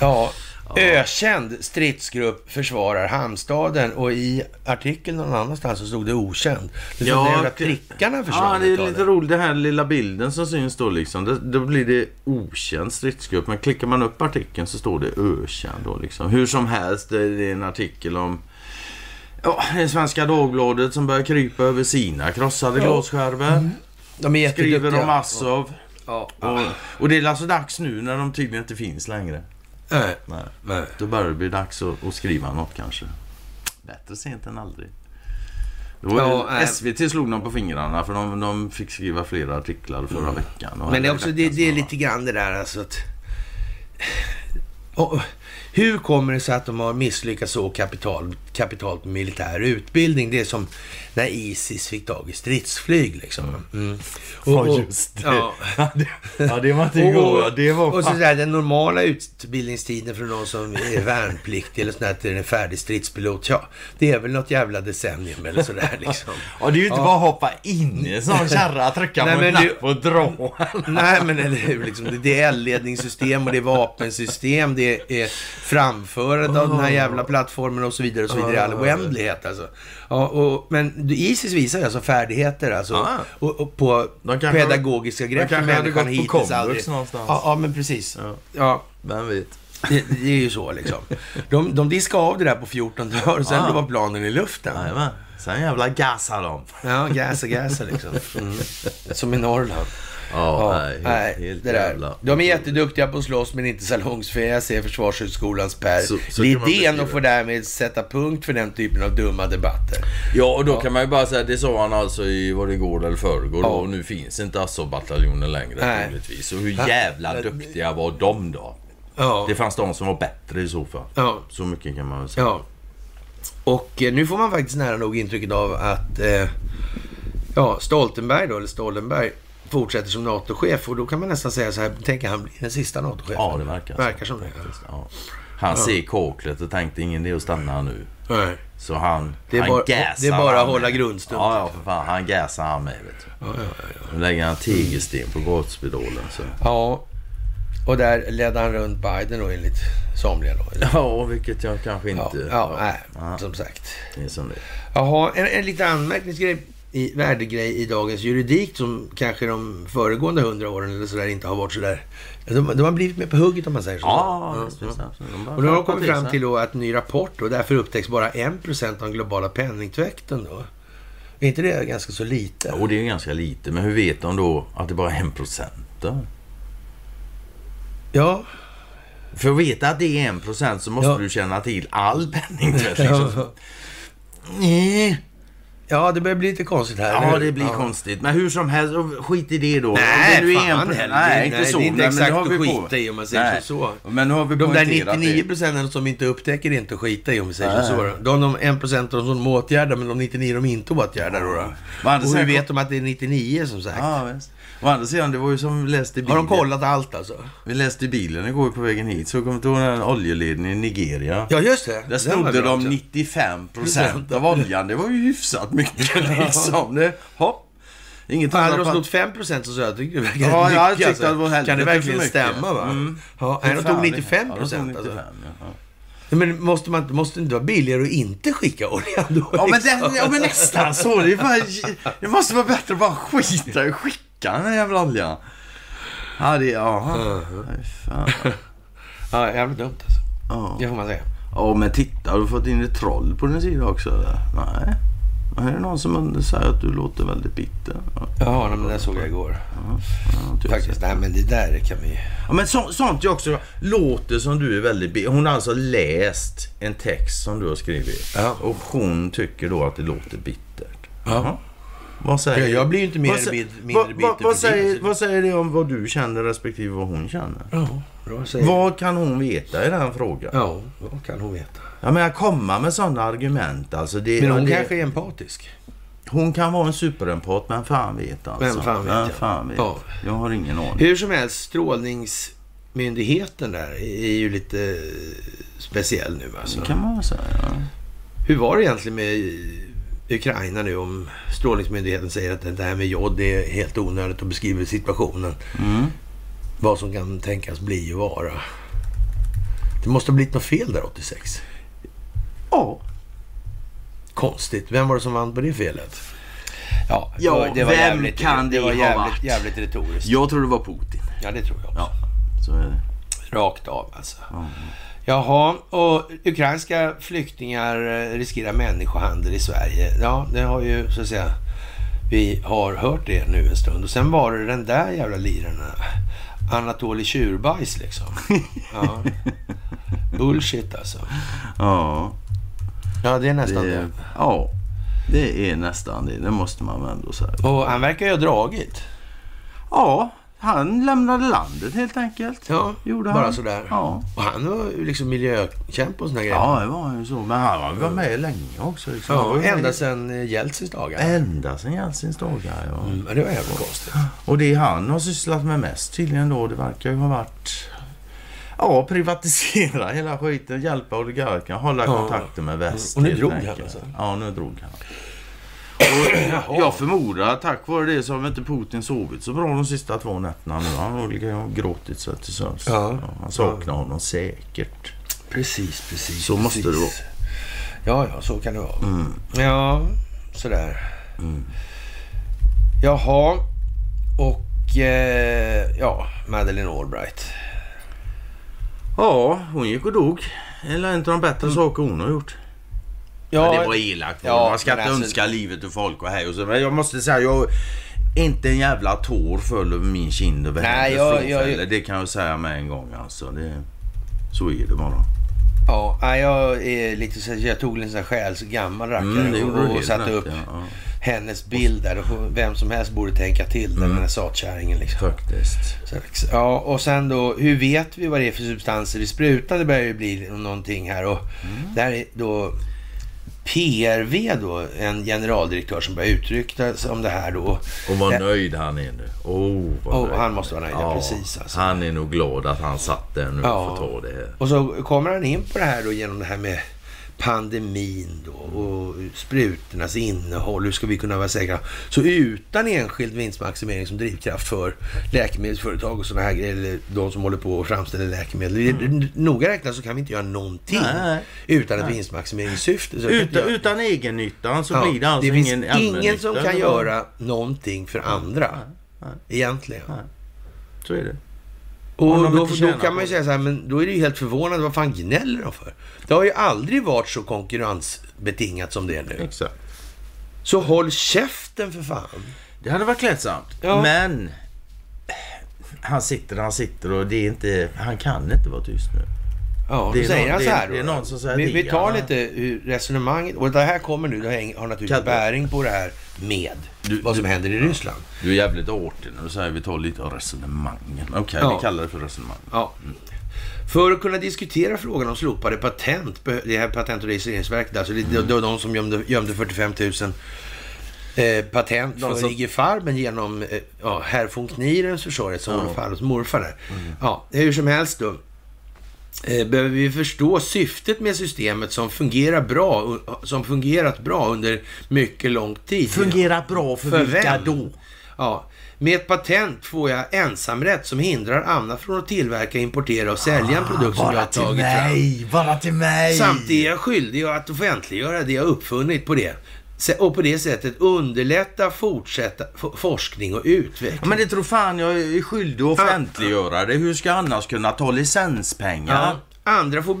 ja, ökänd stridsgrupp försvarar hamnstaden och i artikeln någon annanstans så stod det okänd. Det stod Ja, okej. prickarna Ja, försvann. det är lite roligt. Den här lilla bilden som syns då liksom. Det, då blir det okänd stridsgrupp. Men klickar man upp artikeln så står det ökänd då liksom. Hur som helst, det är en artikel om Ja, det är Svenska Dagbladet som börjar krypa över sina krossade Ja. glasskärvor. De är Skriver om Massov. Ja. Och, och det är alltså dags nu när de tydligen inte finns längre. Nej, Nej. nej. Då börjar det bli dags att, att skriva något kanske. Bättre sent än aldrig. Ja, det-. SVT slog dem på fingrarna för de, de fick skriva flera artiklar förra veckan. Och Men det är också det, veckan det är lite grann det där alltså att... Och, hur kommer det sig att de har misslyckats så kapital, kapitalt med militär utbildning? Det är som när Isis fick tag i stridsflyg liksom. Mm. Och, Ja, och- just det. Ja. ja, det var inte Och, igår. och, Det var och så där, den normala utbildningstiden för någon som är värnpliktig eller sånt där till en färdig stridspilot. Ja, det är väl något jävla decennium eller sådär liksom. Ja, det är ju inte Ja. bara hoppa in i en sån kärra, trycka Nej, på en knapp och dra. Nej, men eller hur. Liksom, det- det är eldledningssystem och det är vapensystem. Det är framförandet av den här jävla plattformen och så vidare och så vidare i all oändlighet. Alltså. Ja, och, men Isis visar ju alltså färdigheter alltså, Ah. och, och på kanske- pedagogiska grepp som människan hittills komvux aldrig... någonstans. Ja, ja, men precis. Ja. Ja. Vem vet? Det, det är ju så liksom. De, de diskade av det där på 14 dagar och sen Ja. var planen i luften. Jajamän. Sen jävla gasar de. Ja, gasa, gasa liksom. Mm. Som i Norrland. Ja, Ja, nej, helt, nej, helt det där. jävla... De är jätteduktiga på att slåss men inte salongsfähiga, säger Försvarshögskolans Per Så- så Lidén och får därmed sätta punkt för den typen av dumma debatter. Ja, och då kan man ju bara säga det sa han alltså i, var det igår eller förrgår Ja. och nu finns inte Azov-bataljonen längre Nej. troligtvis. Och hur jävla duktiga var de då? Ja. Det fanns de som var bättre i så fall. Ja. Så mycket kan man väl säga. Ja. Och eh, nu får man faktiskt nära nog intrycket av att eh, ja, Stoltenberg då, eller Stoltenberg, fortsätter som NATO-chef. Och då kan man nästan säga så här, tänker han blir den sista NATO-chefen? Ja, det verkar. Verkar som det. Ja. Han ser kaklet och tänkte ingen det att stanna nu. Nej. Så han, Det är han bara- gasar det är bara att hålla med. grundstump. Ja, ja, för fan. Han gasar han med, vet du. Ja, ja, ja. Nu lägger han tegelsten på gaspedolen. Så. ja, och där ledde han runt Biden då enligt somliga då. eller? Ja, vilket jag kanske Ja, inte... ja, nej, Ja. som sagt. Det är som det Jaha, en, en lite anmärkningsgrej i värdegrej i dagens juridik som kanske de föregående hundra åren eller sådär inte har varit sådär... De, de har blivit med på hugget om man säger så. Ja, Ja, visst, ja. De Och nu har de kommit fram till då att en ny rapport och därför upptäcks bara 1% av den globala penningtvätten då. Är inte det ganska så lite? Och det är ju ganska lite. Men hur vet de då att det bara är en procent då? Ja, För att veta att det är en procent så måste Ja. du känna till all penningtvätt. Liksom. ja. Nej. Ja, det börjar bli lite konstigt här. Ja, det blir Ja. konstigt. Men hur som helst, skit i det då. Nej, det är fan heller. Nej, inte Nej, så. det är inte Nej, exakt har att skita på- i om man säger Nej. så. Men nu har vi De där poängterat 99 det. procenten som inte upptäcker är inte att skita i om vi säger Nej. så. De, de 1 procent som de åtgärdar, men de 99 de inte åtgärdar då. då. Och hur sidan- vet de att det är 99 som sagt? Ja, visst. Å andra sidan, det var ju som vi läste i Har bilen. de kollat allt alltså? Vi läste i bilen igår på vägen hit. Så kom till den här oljeledningen i Nigeria. Ja, just det. Där Den snodde de också. 95 procent av oljan. Det var ju hyfsat mycket liksom. Det, hopp. Inget Fan, hade de snott 5 procent så jag tyckte det verkade Ja, jag mycket. tyckte att det var helvete Kan det verkligen stämma va? Mm. Ja, nej, de tog det- 95 ja, de procent alltså. 95, ja. Men måste, man, måste det inte vara billigare att inte skicka oljan då? Ja men, liksom? det, ja men nästan så. Det, är bara, det måste vara bättre att bara skita i att skicka den här jävla oljan. Ja, det... Ja. Nej, fan. Ja, jävligt dumt alltså. Ja. Det får man säga. Ja, men titta. Har du fått in ett troll på din sida också? Eller? Nej. Här är någon som säger att du låter väldigt bitter. Ja, Ja, men det såg jag igår. ja, Faktiskt. Nej, men det där kan vi... Ja, men så, sånt jag också låter som du är väldigt bitter. Hon har alltså läst en text som du har skrivit. Ja. Och hon tycker då att det låter bittert. Ja. Vad säger Ja, jag blir ju inte mer vad mindre vad- bitter vad, vad, det. säger, vad säger det om vad du känner respektive vad hon känner? Ja, bra säger Vad kan hon veta i den frågan? Ja, vad kan hon veta? Jag menar komma med sådana argument alltså. Det, Men ja, hon det, kanske är empatisk. hon kan vara en superempat men fan vet alltså. Men fan vet Men jag. fan vet. Ja. Jag har ingen aning. Hur som helst, strålningsmyndigheten där är ju lite speciell nu alltså. Det kan man säga. Ja. Hur var det egentligen med Ukraina nu om strålningsmyndigheten säger att det här med jod är helt onödigt och beskriver situationen. Mm. Vad som kan tänkas bli och vara. Det måste ha blivit något fel där 86. Ja. Konstigt. Vem var det som vann på det felet? Ja, det var, det var vem jävligt, kan det det var ha jävligt, varit? jävligt retoriskt. Jag tror det var Putin. Ja, det tror jag också. Ja. Så är det. Rakt av alltså. Ja. Jaha, och ukrainska flyktingar eh, riskerar människohandel i Sverige. Ja, det har ju så att säga... Vi har hört det nu en stund. Och sen var det den där jävla liren. Anatoli Tjurbajs liksom. Ja. Bullshit alltså. Ja. Ja, det är nästan det. Det, ja. Det är nästan det. Det måste man ändå säga. Och han verkar ju ha dragit. Ja. Han lämnade landet helt enkelt. Ja, Gjorde bara han. sådär. Ja. Och han var ju liksom miljökämpe och såna grejer. Ja, det var ju så. Men han var med länge också. Liksom. Han var Ja, ända sedan eh, Jeltsins dagar. Ända sedan Jeltsins dagar, ja. Mm, det var jävligt konstigt. Och det han har sysslat med mest tydligen då, det verkar ju ha varit... Ja, privatisera hela skiten, hjälpa oligarkerna, hålla Ja. kontakten med väst. Och nu drog han alltså? Ja, nu drog han. Och jag förmodar tack vare det så har inte Putin sovit så bra de sista två nätterna nu. Han har och gråtit sig till sömns. Ja. han saknar honom säkert. Precis, precis. Så måste det precis. Ja, ja, så kan det vara. Mm. Ja, sådär. Mm. Jaha, och eh, ja, Madeleine Albright. Ja, hon gick och dog. Eller en av de bättre saker hon har gjort. Ja, det var elakt. Ja, man ska inte alltså... önska livet ur folk och hej och så. Men jag måste säga, jag... Inte en jävla tår föll över min kind över Nej, jag, jag, Det kan jag säga med en gång alltså. Det, så är det bara. Ja, jag är lite så jag tog en sån här gammal rackare mm, och, och satte upp ja, hennes bild där. Och vem som helst borde tänka till den, mm. den här satkärringen. Liksom. Faktiskt. ja, och sen då, hur vet vi vad det är för substanser i sprutan? Det börjar ju bli någonting här. Och mm. där är då PRV då, en generaldirektör som börjar uttrycka sig om det här då. Och vad nöjd han är nu. Oh, oh han måste vara nöjd, ja, precis. Alltså. Han är nog glad att han satt där nu ja. och får ta det här. Och så kommer han in på det här då genom det här med pandemin då och sprutornas innehåll. Hur ska vi kunna vara säkra? Så utan enskild vinstmaximering som drivkraft för läkemedelsföretag och sådana här grejer, eller de som håller på och framställer läkemedel. Mm. Noga räknat så kan vi inte göra någonting Nej. utan ett vinstmaximeringssyfte. utan, utan egennyttan så ja, blir det alltså det ingen Det finns ingen som kan göra någonting för andra. Nej. Nej. Egentligen. Så är det. Och då, då kan man ju säga så här, men då är det ju helt förvånande. Vad fan gnäller de för? Det har ju aldrig varit så konkurrensbetingat som det är nu. Exakt. Så håll käften för fan. Det hade varit klädsamt. Ja. Men han sitter han sitter och det är inte, han kan inte vara tyst nu. Ja, det säger någon, han så här. Det, det är någon som säger vi, vi tar lite hur resonemanget, och det här kommer nu, det har naturligtvis bäring på det här med du, vad som du, händer i Ryssland. Du är jävligt artig när du säger vi tar lite av resonemangen. Okej, okay, ja. vi kallar det för resonemang. Ja. Mm. För att kunna diskutera frågan om slopade patent, det här patent och registreringsverket, alltså det, mm. de som gömde, gömde 45 000 eh, patent för som... IG Farben genom eh, ja, herr von Knirens försorg, som ja. morfar, morfar där. Mm. Ja, hur som helst då. Eh, behöver vi förstå syftet med systemet som fungerar bra, som fungerat bra under mycket lång tid. Fungerat bra för, för vilka vem? då? Ja, med ett patent får jag ensamrätt som hindrar andra från att tillverka, importera och sälja en ah, produkt som jag har tagit mig, fram. Bara till mig! Samtidigt är jag skyldig att offentliggöra det jag uppfunnit på det. Och på det sättet underlätta fortsätta forskning och utveckling. Ja, men det tror fan jag är skyldig att offentliggöra det. Hur ska jag annars kunna ta licenspengar? Ja. Andra får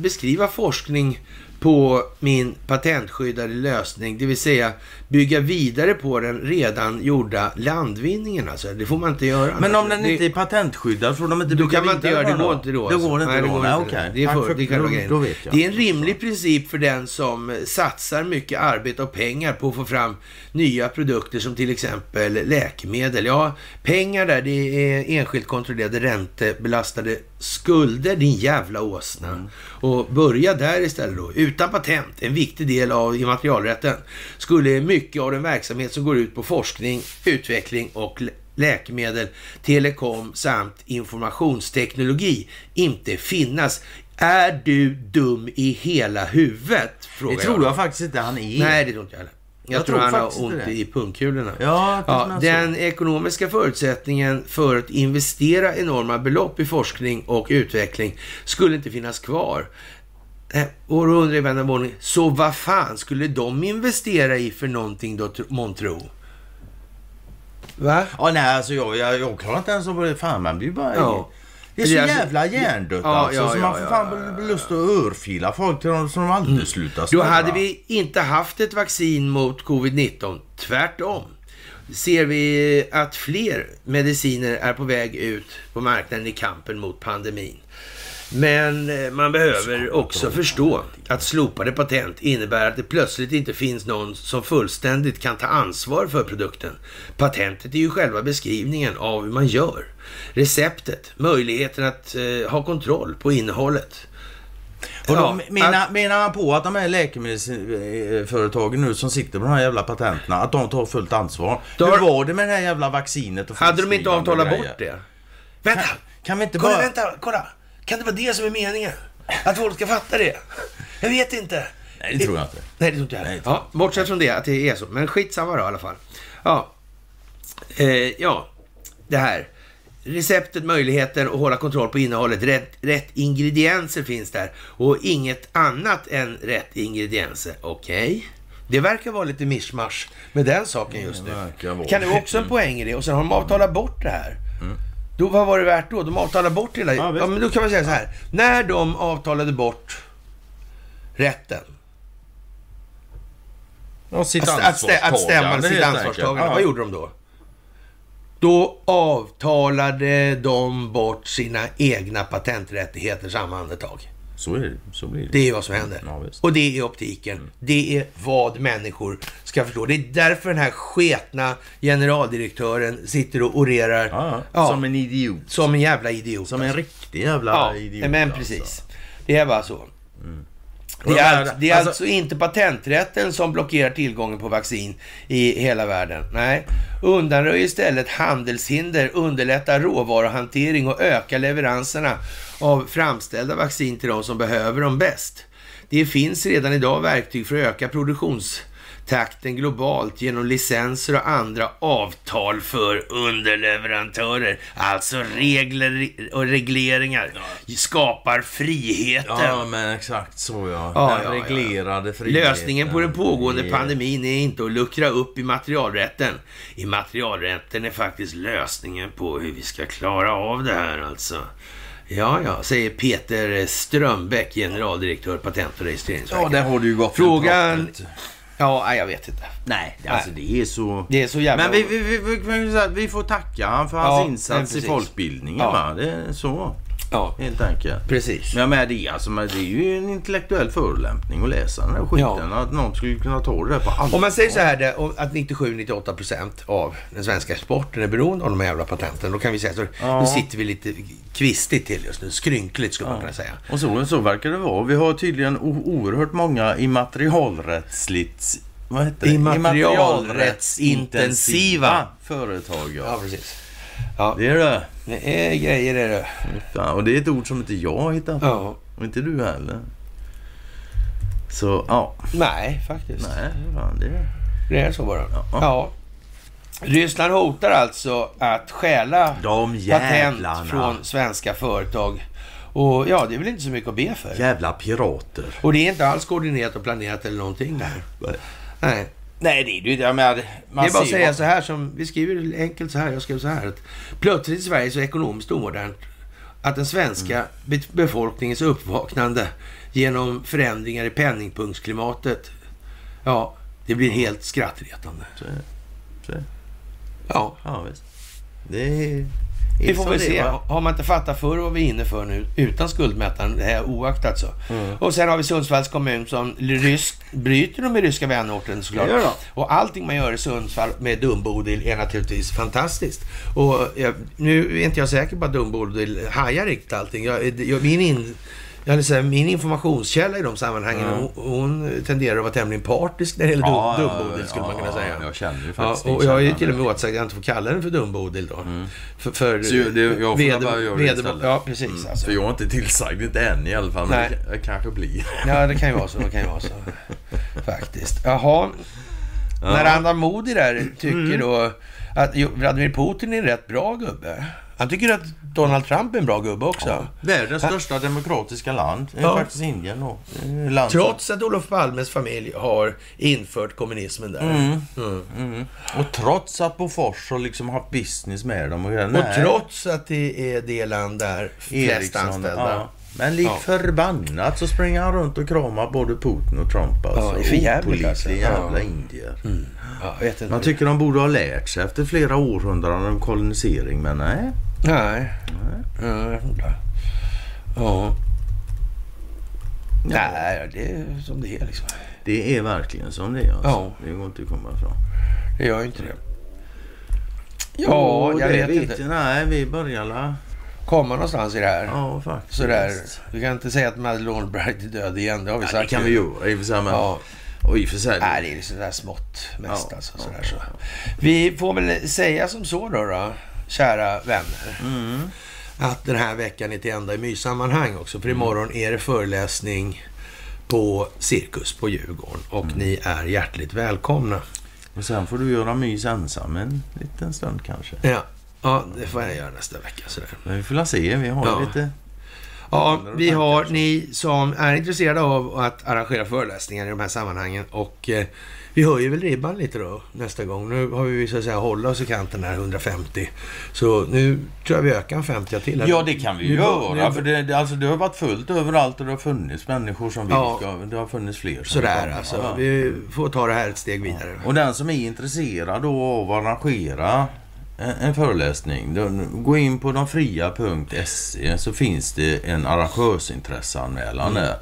beskriva forskning på min patentskyddade lösning, det vill säga bygga vidare på den redan gjorda landvinningen. Alltså. Det får man inte göra. Men om den det, inte är patentskyddad, får de inte bygga kan man inte göra det. går inte då. Det går inte Nej, då. Det, går Nej, inte okay. det är, för, det, är då, då det är en rimlig princip för den som satsar mycket arbete och pengar på att få fram nya produkter som till exempel läkemedel. Ja, pengar där, det är enskilt kontrollerade räntebelastade skulder, din jävla åsna. Mm. Och börja där istället då. Utan patent, en viktig del av immaterialrätten, skulle mycket av den verksamhet som går ut på forskning, utveckling och läkemedel, telekom samt informationsteknologi inte finnas. Är du dum i hela huvudet? det tror jag, jag faktiskt inte han är. Nej, det tror inte jag heller. Jag, jag tror, tror han har ont det. i pungkulorna. Ja, ja, den ekonomiska förutsättningen för att investera enorma belopp i forskning och utveckling skulle inte finnas kvar. Eh, och då undrar vän av ordning, så vad fan skulle de investera i för någonting då, månntro? Va? Ja, nej, alltså jag, jag, jag klarar inte ens av det. Fan, man blir bara... Ja. Det är så alltså, jävla hjärndött ja, alltså. Ja, så man får fan ja, lust att örfila folk till de, de aldrig mm. slutar Då hade vi inte haft ett vaccin mot covid-19. Tvärtom ser vi att fler mediciner är på väg ut på marknaden i kampen mot pandemin. Men eh, man behöver också förstå att slopade patent innebär att det plötsligt inte finns någon som fullständigt kan ta ansvar för produkten. Patentet är ju själva beskrivningen av hur man gör. Receptet, möjligheten att eh, ha kontroll på innehållet. Och ja, menar, att, menar han på att de här läkemedelsföretagen nu som sitter på de här jävla patenterna, att de tar fullt ansvar? Hur var det med det här jävla vaccinet? Och hade de inte avtalat bort det? Vänta! Kan, kan vi inte kolla, bara... Vänta, kolla! Kan det vara det som är meningen? Att folk ska fatta det? Jag vet inte. Nej, det tror jag inte. Nej, det tror inte jag heller. Ja, bortsett från det, att det är så. Men skitsamma då i alla fall. Ja, eh, ja det här. Receptet, möjligheter att hålla kontroll på innehållet. Rätt, rätt ingredienser finns där och inget annat än rätt ingredienser. Okej? Okay. Det verkar vara lite mischmasch med den saken just nu. Kan det vara också en poäng i det? Och sen har de avtalat bort det här. Mm. Då, vad var det värt då? De avtalade bort hela... Ja, Ja, men då kan man säga så här. När de avtalade bort rätten Ja, sitt att, att, stä, att stämma sitt ansvarstagande, enkelt. vad gjorde de då? Då avtalade de bort sina egna patenträttigheter samma andetag. Så, är det, så blir det. Det är vad som händer. Ja, och det är optiken. Det är vad människor ska förstå. Det är därför den här sketna generaldirektören sitter och orerar Ja, Ja. Som en idiot. som en jävla idiot. Som en alltså. riktig jävla idiot. men alltså. precis. Det är bara så. Och Det de är, alltså, det är alltså- alltså inte patenträtten som blockerar tillgången på vaccin i hela världen. Nej, undanröj istället handelshinder, underlätta råvaruhantering och öka leveranserna av framställda vaccin till de som behöver dem bäst. Det finns redan idag verktyg för att öka produktionstakten globalt genom licenser och andra avtal för underleverantörer. Alltså regler och regleringar skapar friheten. Ja, men exakt så ja. Ja, Den ja, ja. reglerade friheten. Lösningen på den pågående pandemin är inte att luckra upp i materialrätten. I materialrätten är faktiskt lösningen på hur vi ska klara av det här alltså. Ja, ja, säger Peter Strömbäck, generaldirektör Patent och Ja, registreringsverket. där har du ju gått Frågan-. Ja, nej, jag vet inte. Nej, alltså det är så... Det är så jävla... Men vi, vi, vi, vi, får tacka han för Ja, hans men insats i folkbildningen Ja. Det är så, Ja, helt enkelt. precis. Men jag med det, alltså, men det är ju en intellektuell förolämpning att läsa den här skiten. Ja. Att någon skulle kunna ta det på allvar. Om man säger så här det, att 97-98 procent av den svenska exporten är beroende av de här jävla patenten. Då kan vi säga så. Ja. Nu sitter vi lite kvistigt till just nu. Skrynkligt skulle man kunna säga. Och så, så verkar det vara. Vi har tydligen oerhört många immaterialrättsligt... Vad heter det? Immaterialrättsintensiva företag. Ja. Ja, precis. Ja, Det är det. Det är grejer är det. Fan, och det är ett ord som inte jag har hittat på. Ja. Och inte du heller. Så, ja. Nej, faktiskt. Nej, fan, det är... Det är så bara. Ja. Ja. Ryssland hotar alltså att stjäla De patent från svenska företag. Och ja, det är väl inte så mycket att be för. Jävla pirater. Och det är inte alls koordinerat och planerat eller någonting där. Nej. Nej, det är ju... Jag menar, man det är bara att säga vad- så här som, vi skriver enkelt så här, jag skrev så här. Att plötsligt i Sverige så är det ekonomiskt omodernt att den svenska Mm. be- befolkningens uppvaknande genom förändringar i penningpunktsklimatet, ja, det blir helt skrattretande. Så är det. Så är det. Ja, Ja, visst. Det är... vi får väl det, se. va? Har man inte fattat förr vad vi är inne för nu, utan skuldmätaren, det här oaktat så. Mm. Och sen har vi Sundsvalls kommun som rysk, bryter de med ryska vänorten såklart. Det gör de. Och allting man gör i Sundsvall med Dumbodil är naturligtvis fantastiskt. Och jag, nu är inte jag säker på att Dumbodil hajar riktigt allting. Jag, jag, min, in, jag vill säga, min informationskälla i de sammanhangen, hon, hon tenderar att vara tämligen partisk när det gäller Ja, Dum- ja, Dumbodil skulle man kunna ja, säga. jag känner ju Ja, faktiskt och jag har ju till och med det. åtsagt att jag inte får kalla den för Dumbodil då. För, för Så det- jag får veder- bara göra det istället. Ja, precis. Alltså. För jag är inte tillsagd, inte än i alla fall. Men Nej. det, kanske blir. Ja, det kan ju vara så. Det kan ju vara så. Faktiskt. Jaha. Narendra Modi där tycker Mm. då att Vladimir Putin är en rätt bra gubbe. Han tycker att Donald Trump är en bra gubbe också. Världens största demokratiska land är Ja. faktiskt Indien. Det är land Trots att Olof Palmes familj har infört kommunismen där. Mm. Och trots att Bofors har liksom haft business med dem. Och. Och Nej, trots att det är det land där flest Ericsson, anställda. Ja. Men lik Ja. förbannat så springer han runt och kramar både Putin och Trump. Alltså. Ja, för jävligt, alltså. Ja. jävla indier. Ja, jag vet inte. Man tycker de borde ha lärt sig efter flera århundraden av kolonisering, men nej. Nej. Ja, jag vet inte. Ja. Nej, det är som det är liksom. Det är verkligen som det är. Alltså. Ja. Det går inte att komma ifrån. Det gör ju inte det. Ja, jag det vet inte. Nej, vi börjar la... Komma någonstans i det här. Ja, faktiskt. Sådär. Vi kan inte säga att Madeleine Albright är död igen. Det har vi Ja, sagt. det kan vi göra i och för sig. Men... Ja. Och i och för sig. Nej, det är sådär smått mest Ja, alltså. ja, Sådär, så. Vi får väl säga som så då, då kära vänner. Mm. Att den här veckan är till ända i myssammanhang också. För imorgon är det föreläsning på Cirkus på Djurgården. Och Mm. ni är hjärtligt välkomna. Och sen får du göra mys ensam en liten stund kanske. Ja, ja det får jag göra nästa vecka. Sådär. Men vi får la se. Vi har Ja. lite... Ja, vi har ni som är intresserade av att arrangera föreläsningar i de här sammanhangen och eh, vi höjer väl ribban lite då nästa gång. Nu har vi så att säga hålla oss i kanten här 150. Så nu tror jag vi ökar en 50 till. Ja, det kan vi Nu- göra. nu- För det, det, alltså, det har varit fullt överallt och det har funnits människor som vill. Ja. ska- Det har funnits fler. Sådär alltså. Ja. Vi får ta det här ett steg vidare. Och den som är intresserad då av att arrangera en, föreläsning. Gå in på demfria.se så finns det en arrangörsintresseanmälan Mm. där.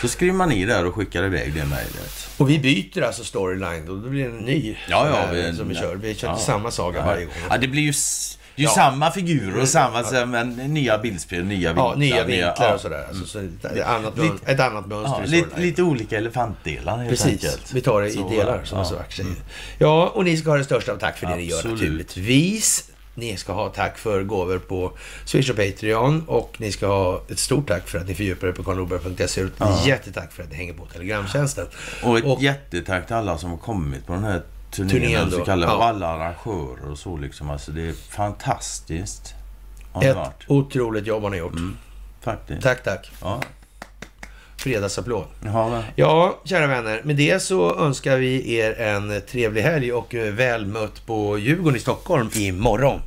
Så skriver man i där och skickar iväg det mejlet. Och vi byter alltså storyline då. Det blir en ny Ja, ja, vi- som vi kör. Vi kör ja. inte samma saga varje gång. Ja, det blir ju, det ju Ja. samma figurer och samma, så- men nya bildspel, nya vinklar. Ja, nya vinklar ja. och sådär. Alltså, så ett, annat, Lite- ett annat mönster Ja, i lite, lite olika elefantdelar helt Precis, enkelt. vi tar det i Så, delar som ja. så vackert säger. Ja, och ni ska ha det största av tack för det ni gör Absolut. naturligtvis. Ni ska ha tack för gåvor på Swish och Patreon och ni ska ha ett stort tack för att ni fördjupar er på karlnorberg.se. och Ett jättetack för att ni hänger på Telegramtjänsten. Och ett Och- jättetack till alla som har kommit på den här turnén. Turnén så kallade, ja. Och alla arrangörer och så liksom. Alltså det är fantastiskt. Ett varit. otroligt jobb har ni gjort. Faktiskt. Tack, tack. Ja. Fredagsapplåd. Ja, kära vänner. Med det så önskar vi er en trevlig helg och väl mött på Djurgården i Stockholm imorgon.